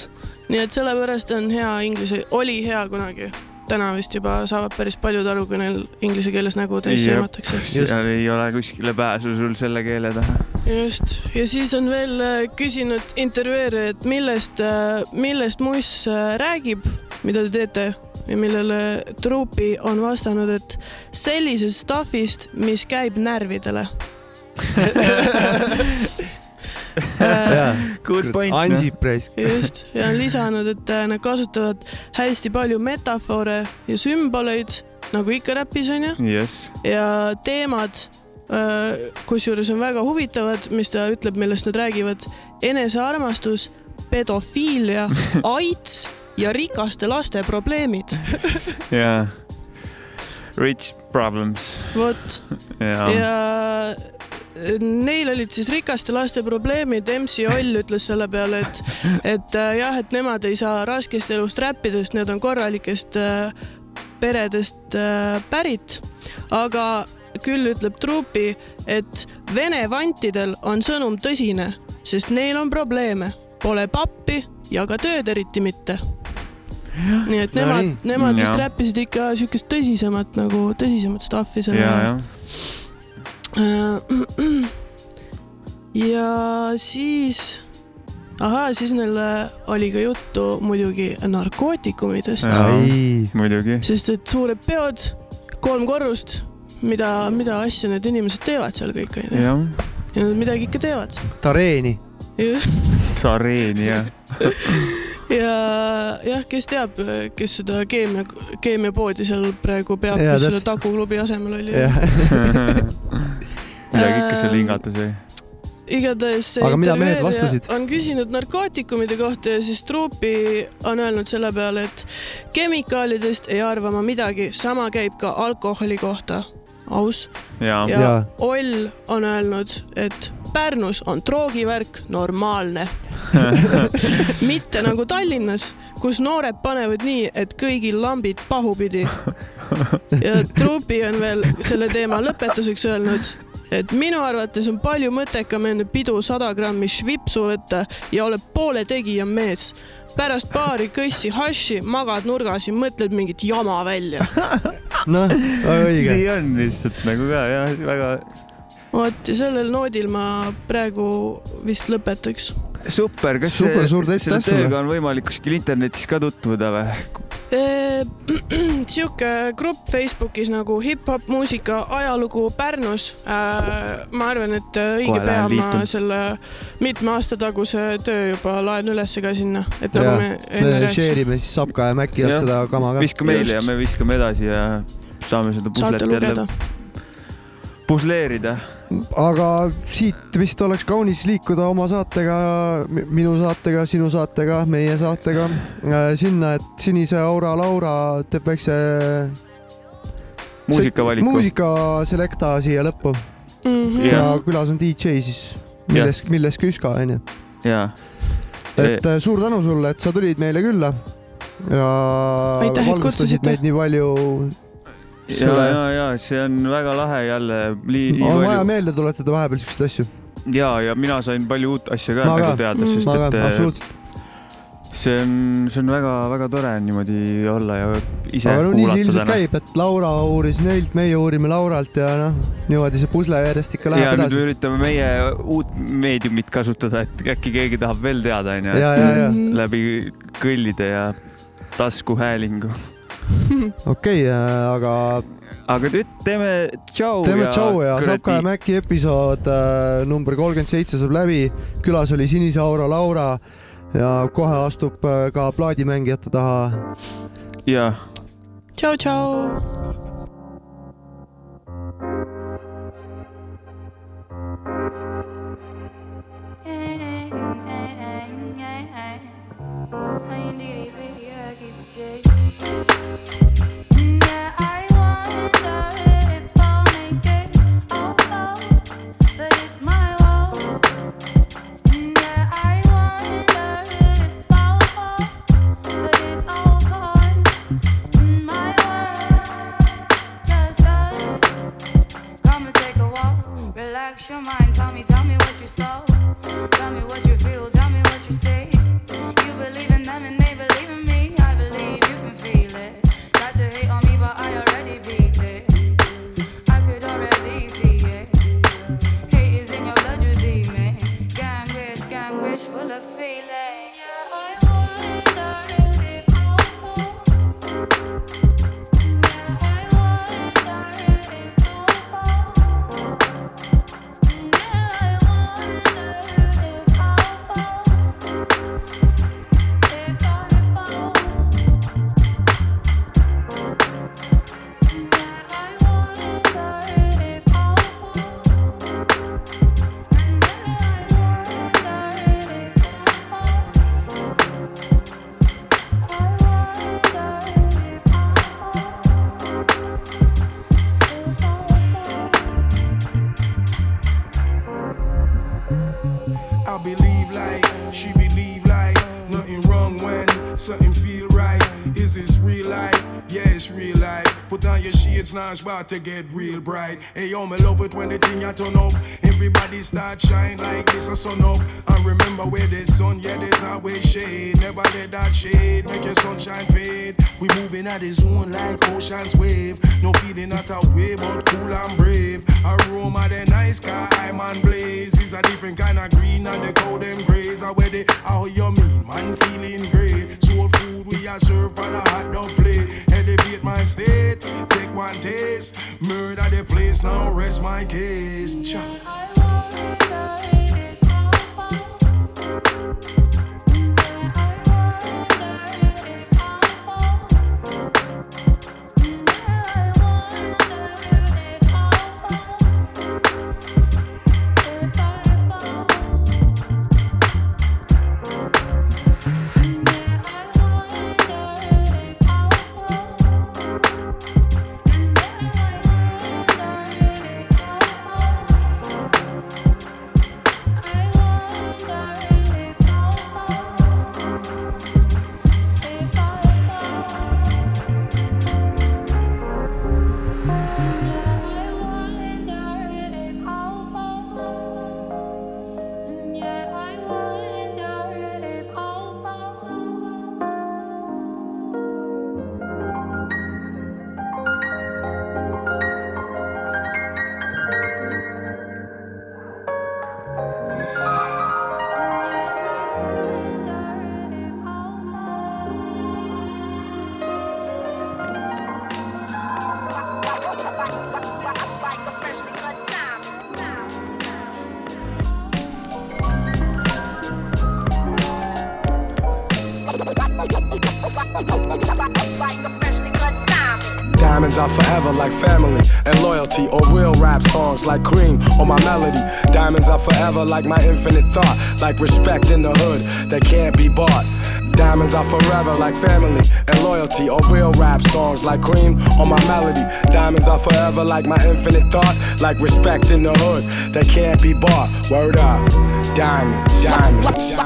nii et sellepärast on hea inglise, oli hea kunagi. Täna vist juba saavad päris paljud aru, kui neil inglise keeles nägu täis sõimatakse. seal ei ole kuskile pääsu sul selle keele taha. just, ja siis on veel äh, küsinud intervjueerija, et millest, millest Muss äh, räägib, mida te teete ja millele Truupi on vastanud, et sellisest stuff'ist, mis käib närvidele. *laughs* Good point. Ansip raisk. just, ja on lisanud, et äh, nad kasutavad hästi palju metafoore ja sümboleid, nagu ikka räpis onju, jess, ja teemad, kusjuures on väga huvitavad, mis ta ütleb, millest nad räägivad, enesearmastus, pedofiilia, *laughs* AIDS ja rikaste laste probleemid. jaa. Rich problems. Vot, ja, ja neil olid siis rikaste laste probleemid, MC Oll ütles selle peale, et, et äh, jah, et nemad ei saa raskest elust räppida, sest need on korralikest äh, peredest äh, pärit, aga küll ütleb Truupi, et Vene vantidel on sõnum tõsine, sest neil on probleeme, pole pappi ja ka tööd eriti mitte. nii et No nemad nemad vist Jah. räppisid ikka siukest tõsisemat nagu, tõsisemat stuff'i selle ja, jah. Äh, ja siis, ahaa, siis neil oli ka juttu muidugi narkootikumidest, muidugi. sest et suured peod, kolm korrust, mida, mida asja need inimesed teevad seal kõik onju jah, ja nad midagi ikka teevad. Tareeni. tsareeni ja, ja jah, kes teab, kes seda keemia, keemiapoodi seal praegu peab, mis selle täpselt. Taku klubi asemel oli. *laughs* *laughs* *laughs* midagi ikka seal Ähm, hingatas või? igatahes see Aga mida mehed intervjueerija vastasid? on küsinud narkootikumide kohta ja siis Truupi on öelnud selle peale, et kemikaalidest ei arva ma midagi, sama käib ka alkoholi kohta. aus. ja, ja Jaa. Oll on öelnud, et Pärnus on droogivärk normaalne. *laughs* mitte nagu Tallinnas, kus noored panevad nii, et kõigil lambid pahupidi. ja Truupi on veel selle teema lõpetuseks öelnud, et minu arvates on palju mõttekam enne pidu sada grammi švipsu võtta ja oled poole tegija mees. pärast paari kõssi haši magad nurgas ja mõtled mingit jama välja. *laughs* noh, väga õige. nii on lihtsalt nagu ka jah, väga vot ja sellel noodil ma praegu vist lõpetaks. super, kas Super, selle sulle. tööga on võimalik kuskil internetis ka tutvuda või? *clears throat* sihuke grupp Facebookis nagu hip-hop muusika ajalugu Pärnus. ma arvan, et õige Kohe pea ma selle mitme aasta taguse töö juba laen ülesse ka sinna, et nagu Jaa, me enne me rääkisime. share ime siis Sapka ja Mäkki jaoks seda kama ka. viska meile Just. ja me viskame edasi ja saame seda puslet jälle. pusleerida. Aga siit vist oleks kaunis liikuda oma saatega, minu saatega, sinu saatega, meie saatega äh, sinna, et Sinise Aura Laura teeb väikse muusikavaliku. muusika selekta siia lõppu Mhm. ja Jah. külas on DJ siis, milles, milles Küska onju. jaa, et äh, suur tänu sulle, et sa tulid meile külla ja Aitäh, et valgustasid kutsusite. meid nii palju. ja, ja, ja see on väga lahe jälle. on vaja meelde tuletada vahepeal siukseid asju. ja, ja mina sain palju uut asja ka nagu teada, sest ma et äh, see on, see on väga-väga tore niimoodi olla ja ise aga no nii see ilmselt täna. käib, et Laura uuris neilt, meie uurime Lauralt ja noh, niimoodi see pusle järjest ikka ja läheb me edasi. üritame meie uut meediumit kasutada, et äkki keegi tahab veel teada, onju. ja, ja, ja läbi kõllide ja taskuhäälingu. *laughs* okei okay,, aga aga nüüd teeme tšau. teeme tšau ja Sapka ja Mäki episood äh, number kolmkümmend seitse saab läbi. külas oli Sinise Aura Laura ja kohe astub äh, ka plaadimängijate taha. ja tšau, tšau. It's about to get real bright. Hey yo, me love it when the thing I turn up. Everybody start shine like this a sun up. And remember where there's sun, yeah, there's always shade. Never let that shade make your sunshine fade. We moving at the zone like ocean's wave. No feeling at a way, but cool and brave. Aroma the nice car, I'm on blaze. Is a different kind of green and the cold them grays. Are where they how you mean, man feeling great. Soul food we are served on a hot dog plate. Elevate my state, take one taste. Murder the place, now rest my case. Cha. Diamonds are forever like family and loyalty, or real rap songs like cream or my melody. Diamonds are forever like my infinite thought, like respect in the hood that can't be bought. Diamonds are forever like family and loyalty, or real rap songs like cream or my melody. Diamonds are forever like my infinite thought, like respect in the hood that can't be bought. Word up. Diamonds, diamonds,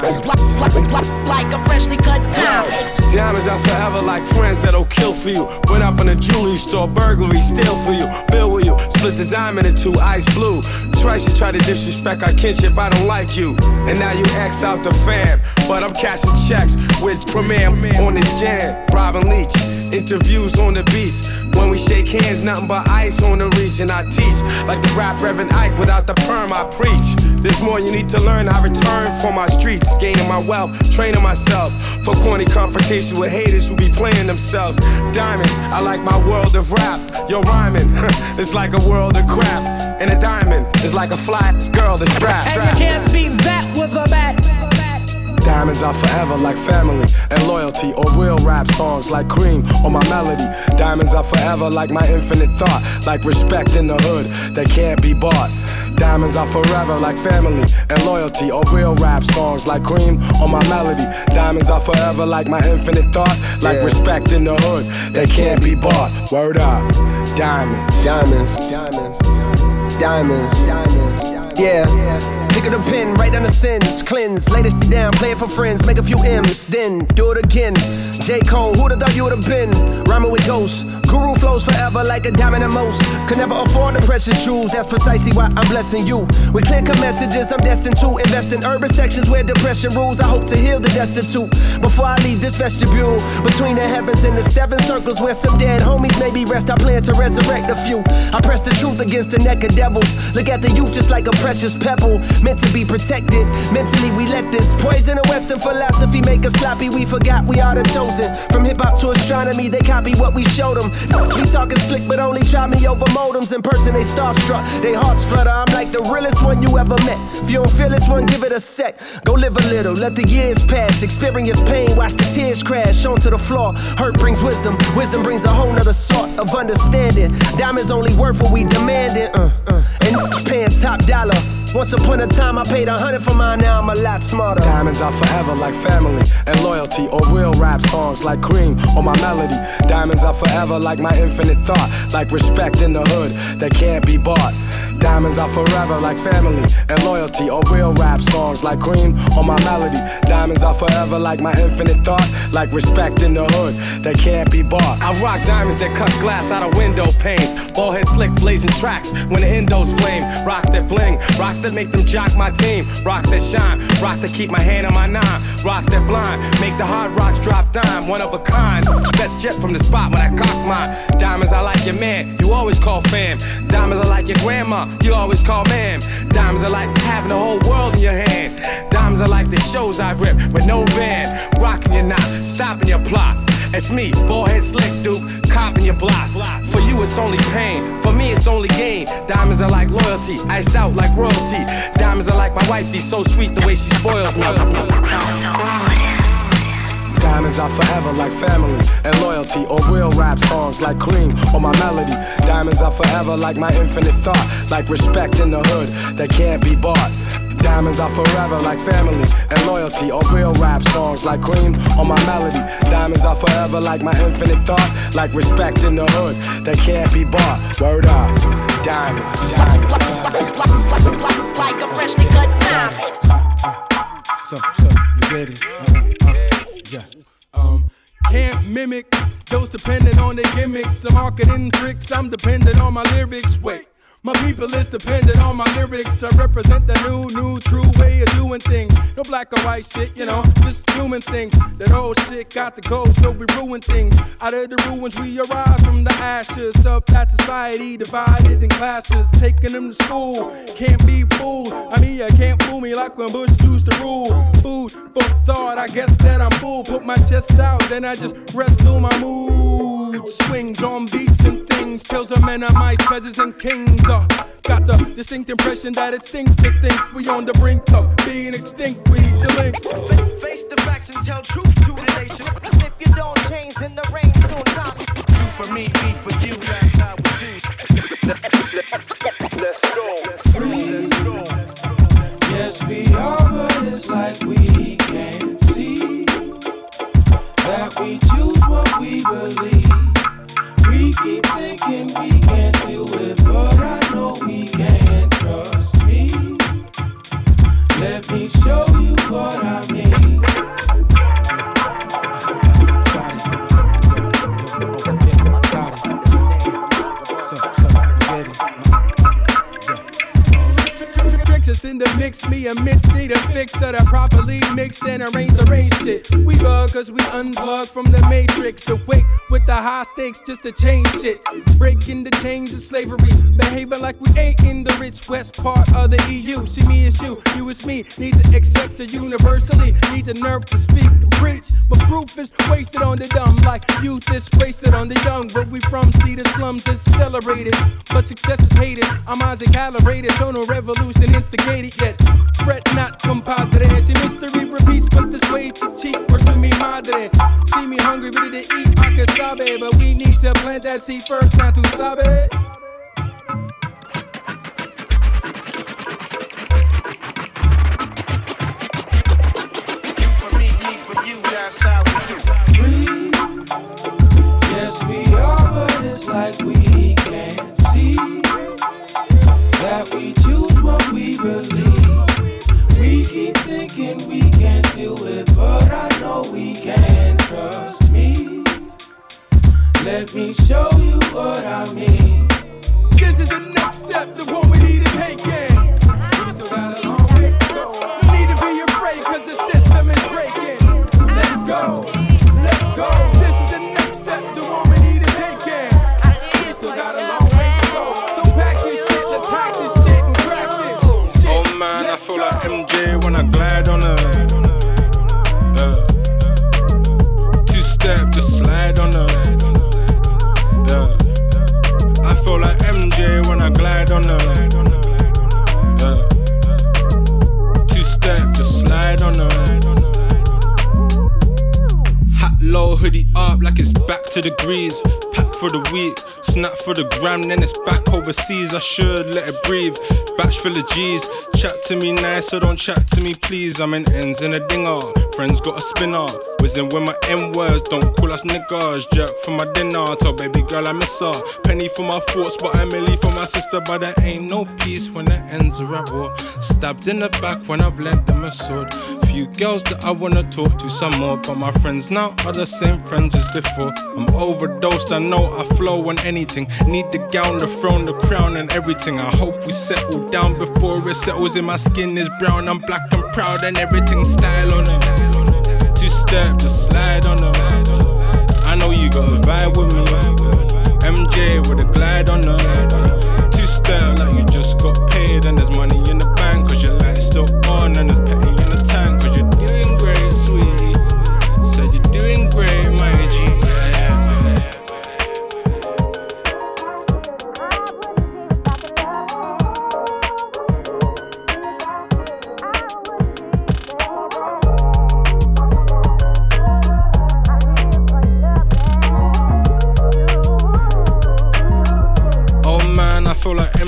Like a freshly cut diamond. Diamonds are forever like friends that'll kill for you. Went up in a jewelry store, burglary, steal for you. Bill with you, split the diamond in two, ice blue. Twice you try to disrespect our kinship, I don't like you. And now you X'd out the fam. But I'm cashing checks with Premier on this jam. Robin Leach, interviews on the beach. When we shake hands, nothing but ice on the. And I teach like the rap Reverend Ike without the perm, I preach. There's more you need to learn. I return for my streets, gaining my wealth, training myself for corny confrontation with haters who be playing themselves. Diamonds, I like my world of rap. Yo, rhyming, *laughs* it's like a world of crap. And a diamond is like a flat girl that's strapped. And you can't beat that with a bat. Diamonds are forever like family and loyalty, or real rap songs like cream or my melody. Diamonds are forever like my infinite thought, like respect in the hood that can't be bought. Diamonds are forever like family and loyalty, or real rap songs like cream or my melody. Diamonds are forever like my infinite thought, like Yeah. respect in the hood that can't be bought. Word up, diamonds. Diamonds. Diamonds. Diamonds. Yeah. Pick up the pen, write down the sins, cleanse, lay this down, play it for friends, make a few M's, then do it again. J. Cole, who'd have thought you would have been? Rhyming with ghosts. Guru flows forever like a diamond and most. Could never afford the precious jewels, that's precisely why I'm blessing you. With clear cut messages, I'm destined to invest in urban sections where depression rules. I hope to heal the destitute before I leave this vestibule. Between the heavens and the seven circles where some dead homies maybe rest, I plan to resurrect a few. I press the truth against the neck of devils. Look at the youth just like a precious pebble, meant to be protected. Mentally, we let this poison of Western philosophy make us sloppy. We forgot we are the chosen. From hip hop to astronomy, they copy what we showed them. We talking slick, but only try me over modems. In person, they starstruck, they hearts flutter. I'm like the realest one you ever met. If you don't feel this one, give it a sec. Go live a little, let the years pass. Experience pain, watch the tears crash onto the floor. Hurt brings wisdom, wisdom brings a whole nother sort of understanding. Diamonds only worth what we demanded. Uh, uh. And paying top dollar. Once upon a time, I paid a hundred for mine, now I'm a lot smarter. Diamonds are forever like family and loyalty, or real rap songs like cream or my melody. Diamonds are forever like my infinite thought, like respect in the hood that can't be bought. Diamonds are forever like family and loyalty, or real rap songs like cream or my melody. Diamonds are forever like my infinite thought, like respect in the hood that can't be bought. I rock diamonds that cut glass out of window panes, ball head slick blazing tracks when the endos flame. Rocks that bling, rocks that make them jock my team, rocks that shine, rocks that keep my hand on my nine, rocks that blind, make the hard rocks drop dime, one of a kind. Best jet from the spot when I cock mine. Diamonds, I like your man, you always call fam. Diamonds, I like your grandma, you always call ma'am. Diamonds are like having the whole world in your hand. Diamonds are like the shows I rip with no band, rocking your knot, stopping your plot. It's me, ballhead slick duke, copping your block. For you, it's only pain. For me, it's only gain. Diamonds are like loyalty, iced out like royalty. Diamonds are like my wifey, so sweet the way she spoils me. Diamonds are forever like family and loyalty, or real rap songs like cream or my melody. Diamonds are forever like my infinite thought, like respect in the hood that can't be bought. Diamonds are forever like family and loyalty, or real rap songs like cream or my melody. Diamonds are forever like my infinite thought, like respect in the hood that can't be bought. Word up, diamonds. Like a freshly cut diamond. So, so, you ready? Uh-uh, uh, yeah. Um, can't mimic those dependent on their gimmicks or marketing tricks. I'm dependent on my lyrics. Wait. My people is dependent on my lyrics. I represent the new, new, true way of doing things. No black or white shit, you know, just human things. That old shit got to go, so we ruin things. Out of the ruins, we arise from the ashes of that society divided in classes. Taking them to school, can't be fooled. I mean, you can't fool me like when Bush used to rule. Food for thought, I guess that I'm full. Put my chest out, then I just wrestle my mood. Swings on beats and things, kills a man of mice, peasants and kings. Uh, got the distinct impression that it stinks to think we on the brink of being extinct. We need to link. Face the facts and tell truth to the nation. If you don't change, then the rain soon comes. You for me, me for you, Then I raise the range shit. Cause we unplugged from the matrix. Awake with the high stakes just to change shit. Breaking the chains of slavery, behaving like we ain't in the rich west part of the EU. See me as you, you as me, need to accept it universally. Need the nerve to speak and preach. But proof is wasted on the dumb, like youth is wasted on the young. Where we from, see the slums is celebrated, but success is hated. Minds are calibrated, no revolution instigated yet. Fret not, compadre. See mystery repeats, but this way to cheap or to me madre. See me hungry, ready to eat, I can sabe, but we need to plant that seed first, not to sabe. For me, me for you, that's how we do. Free. Yes, we are, but it's like we can't see that we choose what we believe. We keep thinking we can't do it, know we can. Trust me. Let me show you what I mean. This is the next step, the one we need to take in. We still got a long way to go. No need to be afraid, cause the system is breaking. Let's go, let's go. This is the next step, the one we need to take in. We still got a long way to go. So pack your shit, let's hack this shit and practice. Oh man, I feel like MJ when I glide on her. Step, just slide on her. Yeah. I feel like MJ when I glide on her. Yeah. Two step, just slide on her. Hat low, hoodie up like it's back to the grease. Pack for the week, snap for the gram, then it's back overseas. I should let it breathe. Batch full of G's. Chat to me nice, so don't chat to me, please. I'm in ends in a dinger. Friends got a spinner. Whizzing with my N words, don't call us niggas. Jerk for my dinner, tell baby girl I miss her. Penny for my thoughts, but I'm Emily for my sister. But there ain't no peace when the ends are at war. Stabbed in the back when I've lent them a sword. Few girls that I wanna talk to some more, but my friends now are the same friends as before. I'm overdosed, I know I flow on anything. Need the gown, the throne, the crown, and everything. I hope we settle down before it settles in my skin is brown. I'm black and proud, and everything style on it. Step, just slide on it. I know you got a vibe with me. MJ with a glide on her. Two step, like you just got paid, and there's money in the bank, cause your light's still on, and there's petty in the tank, cause you're doing great, sweet. Said you're doing great,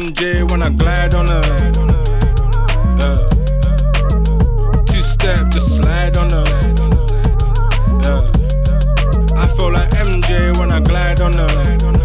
MJ when I glide on her. Yeah. Two step, just slide on her. Yeah. I feel like MJ when I glide on her.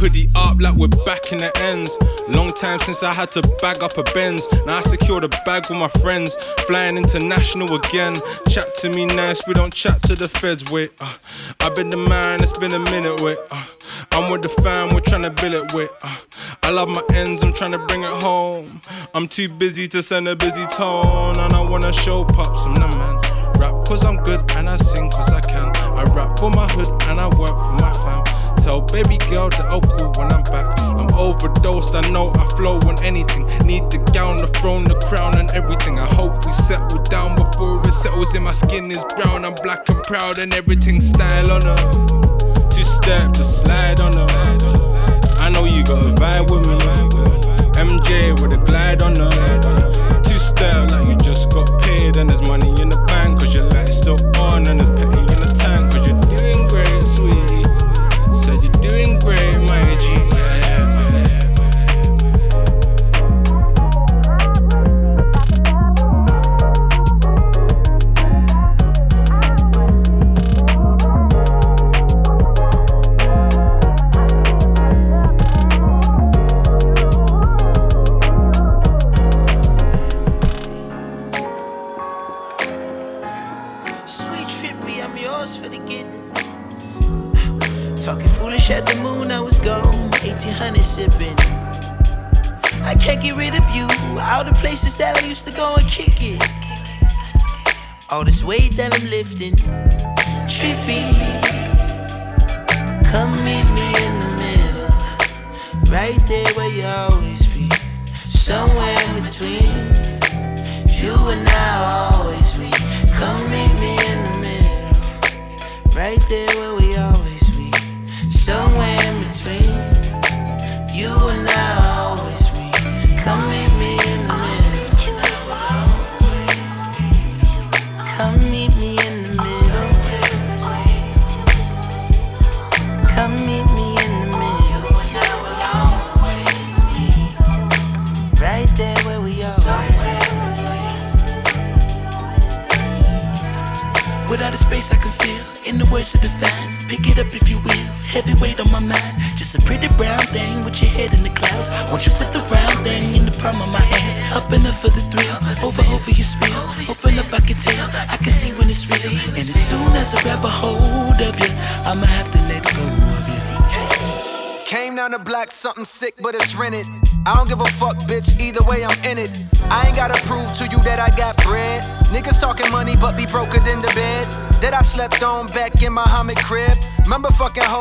Hoodie up, like we're back in the ends. Long time since I had to bag up a Benz. Now I secure the bag with my friends. Flying international again. Chat to me nice, we don't chat to the feds. Wait, uh, I've been the man, it's been a minute. Wait, uh, I'm with the fam, we're trying to build it. Wait, uh, I love my ends, I'm trying to bring it home. I'm too busy to send a busy tone, and I wanna show pops. I'm the man. Rap cause I'm good and I sing cause I can. I rap for my hood and I work for my fam. Tell baby girl that oh, I'll call when I'm back. I'm overdosed, I know I flow on anything. Need the gown, the throne, the crown, and everything. I hope we settle down before it settles in. My skin is brown, I'm black and proud, and everything style on her. Two step, just slide on her. I know you got a vibe with me. MJ with a glide on her. Two step, like you just got paid, and there's money in the bank, cause your light's still on, and there's petty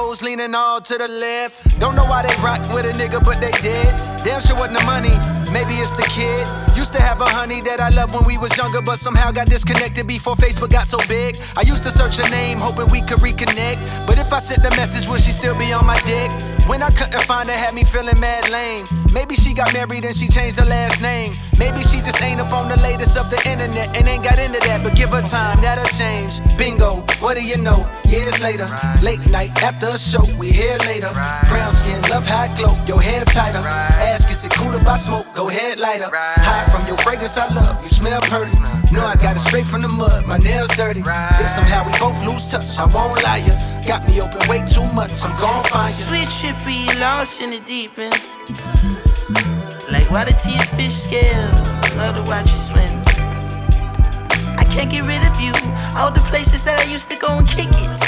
hoes leaning all to the left. Don't know why they rock with a nigga, but they did. Damn sure wasn't the money, maybe it's the kid. Used to have a honey that I loved when we was younger, but somehow got disconnected before Facebook got so big. I used to search her name, hoping we could reconnect. But if I sent the message, would she still be on my dick? When I couldn't find her, had me feeling mad lame. Maybe she got married and she changed her last name. Maybe she just ain't up on the latest of the internet and ain't got into that. But give her time, that'll change. Bingo, what do you know? Years later, late night after a show, we here later. Brown skin, love high glow, your hair tighter. Ask, is it cool if I smoke? Go ahead, lighter. High from your fragrance, I love. You smell pretty. Know I got it straight from the mud, my nails dirty. If somehow we both lose touch, I won't lie ya. Got me open way too much, I'm gon' find ya. Sweet trippy, lost in the deep end. Like to your fish scale, love to watch you swim. Can't get rid of you, all the places that I used to go and kick it.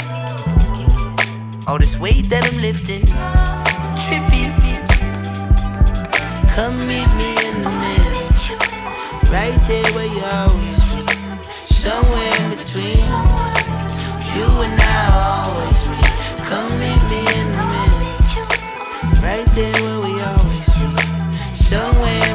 All this weight that I'm lifting, trippy. Come meet me in the middle, right there where you always be. Somewhere in between, you and I always meet. Come meet me in the middle, right there where we always be. Somewhere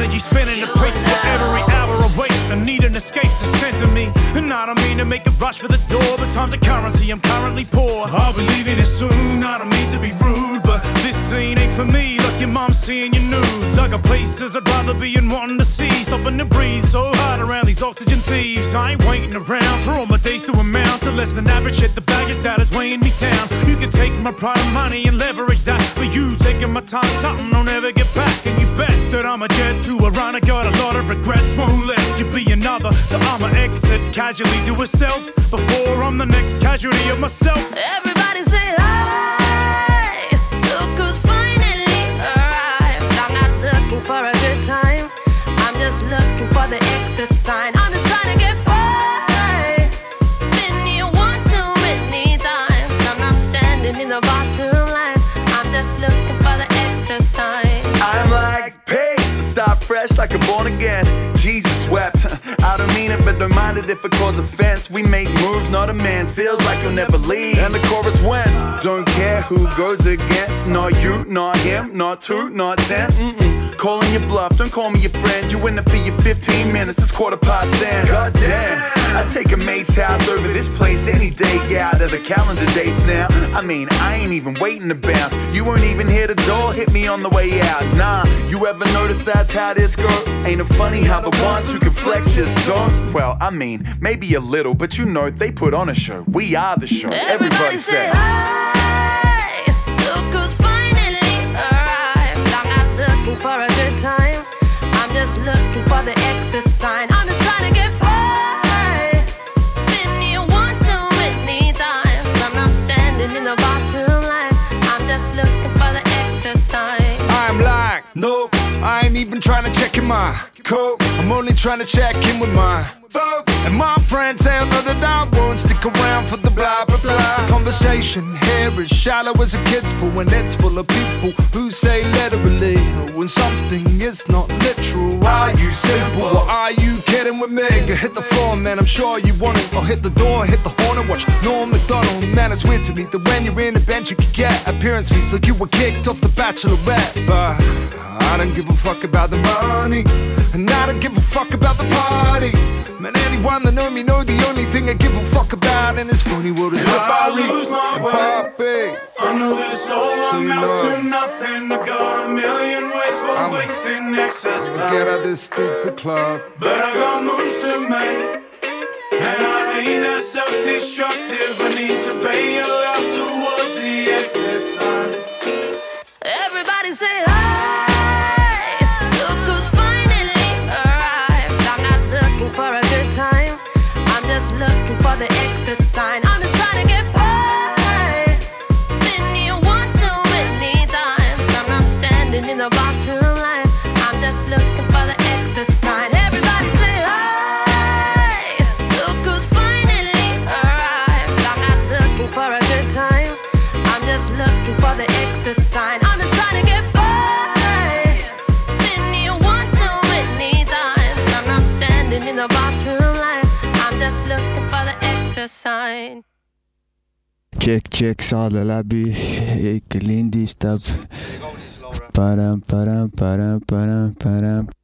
energy spinning the pace for every hour awake. I need an escape to center me. And I don't mean to make a rush for the door, but time's a currency. I'm currently poor. I'll be leaving it soon. I don't mean to be rude, but this scene ain't for me. Like your mom seeing your nudes. I got places I'd rather be and wanting to see. Stopping to breathe so hard around these oxygen thieves. I ain't waiting around for all my days to amount to less than average shit. The baggage that is weighing me down. You can take my pride and money and leverage that, but you taking my time, something I'll never get back. And you bet that to a run. I got a lot of regrets, won't let you be another. So I'ma exit casually, do a stealth before I'm the next casualty of myself. Everybody say hi. Look who's finally arrived. I'm not looking for a good time. I'm just looking for the exit sign. I'm like pace to start fresh like a born again. Jesus wept. *laughs* I don't mean it, but don't mind it if it cause offense. We make moves, not amends. Feels like you'll never leave. And the chorus went. Don't care who goes against. Not you, not him, not two, not ten. Mm-mm. Calling your bluff, don't call me your friend. You in it for your 15 minutes, it's quarter past 10. God damn. I take a mate's house over this place any day. Yeah, Out of the calendar dates now. I mean, I ain't even waiting to bounce. You weren't even here the door, hit me on the way out. Nah, you ever notice that's how this girl? Ain't it funny how the ones who can flex just don't? Well, I mean, maybe a little, but you know they put on a show. We are the show. Everybody say. Hi. Look who's finally arrived. I'm not looking for a good time. I'm just looking No, even trying to check in my code. I'm only trying to check in with my folks. And my friends tell know that I won't stick around for the blah blah blah. Conversation here is shallow as a kid's pool, and it's full of people who say literally when something is not literal. Are you simple or are you kidding with me? Go hit the floor, man. I'm sure you want it. Or hit the door, hit the horn, and watch Norm Macdonald. Man, it's weird to me that when you're in the bench, you can get appearance fees, so you were kicked off the Bachelorette. But I don't give a fuck about the money, and I don't give a fuck about the party. Man, anyone that know me know the only thing I give a fuck about in this funny world is If I lose my and way, Poppy. I know this all So you amounts to nothing. I've got a million ways for I'm- wasting excess time. Get time. out this stupid club. But I got moves to make. And I ain't that self-destructive. I need to bail out towards the exit sign. Everybody say hi. Sign. I'm just trying to get by. Been here one too many times. I'm not standing in the bathroom line. I'm just looking for the exit sign. Everybody say hi. Look who's finally arrived. I'm not looking for a good time. I'm just looking for the exit sign. I'm just trying to get by. Been here one too many times. I'm not standing in the bathroom line. I'm just looking for the exit sign. tšekk, tšekk, saade läbi, ikka lindistab. Param, param, param, param, param.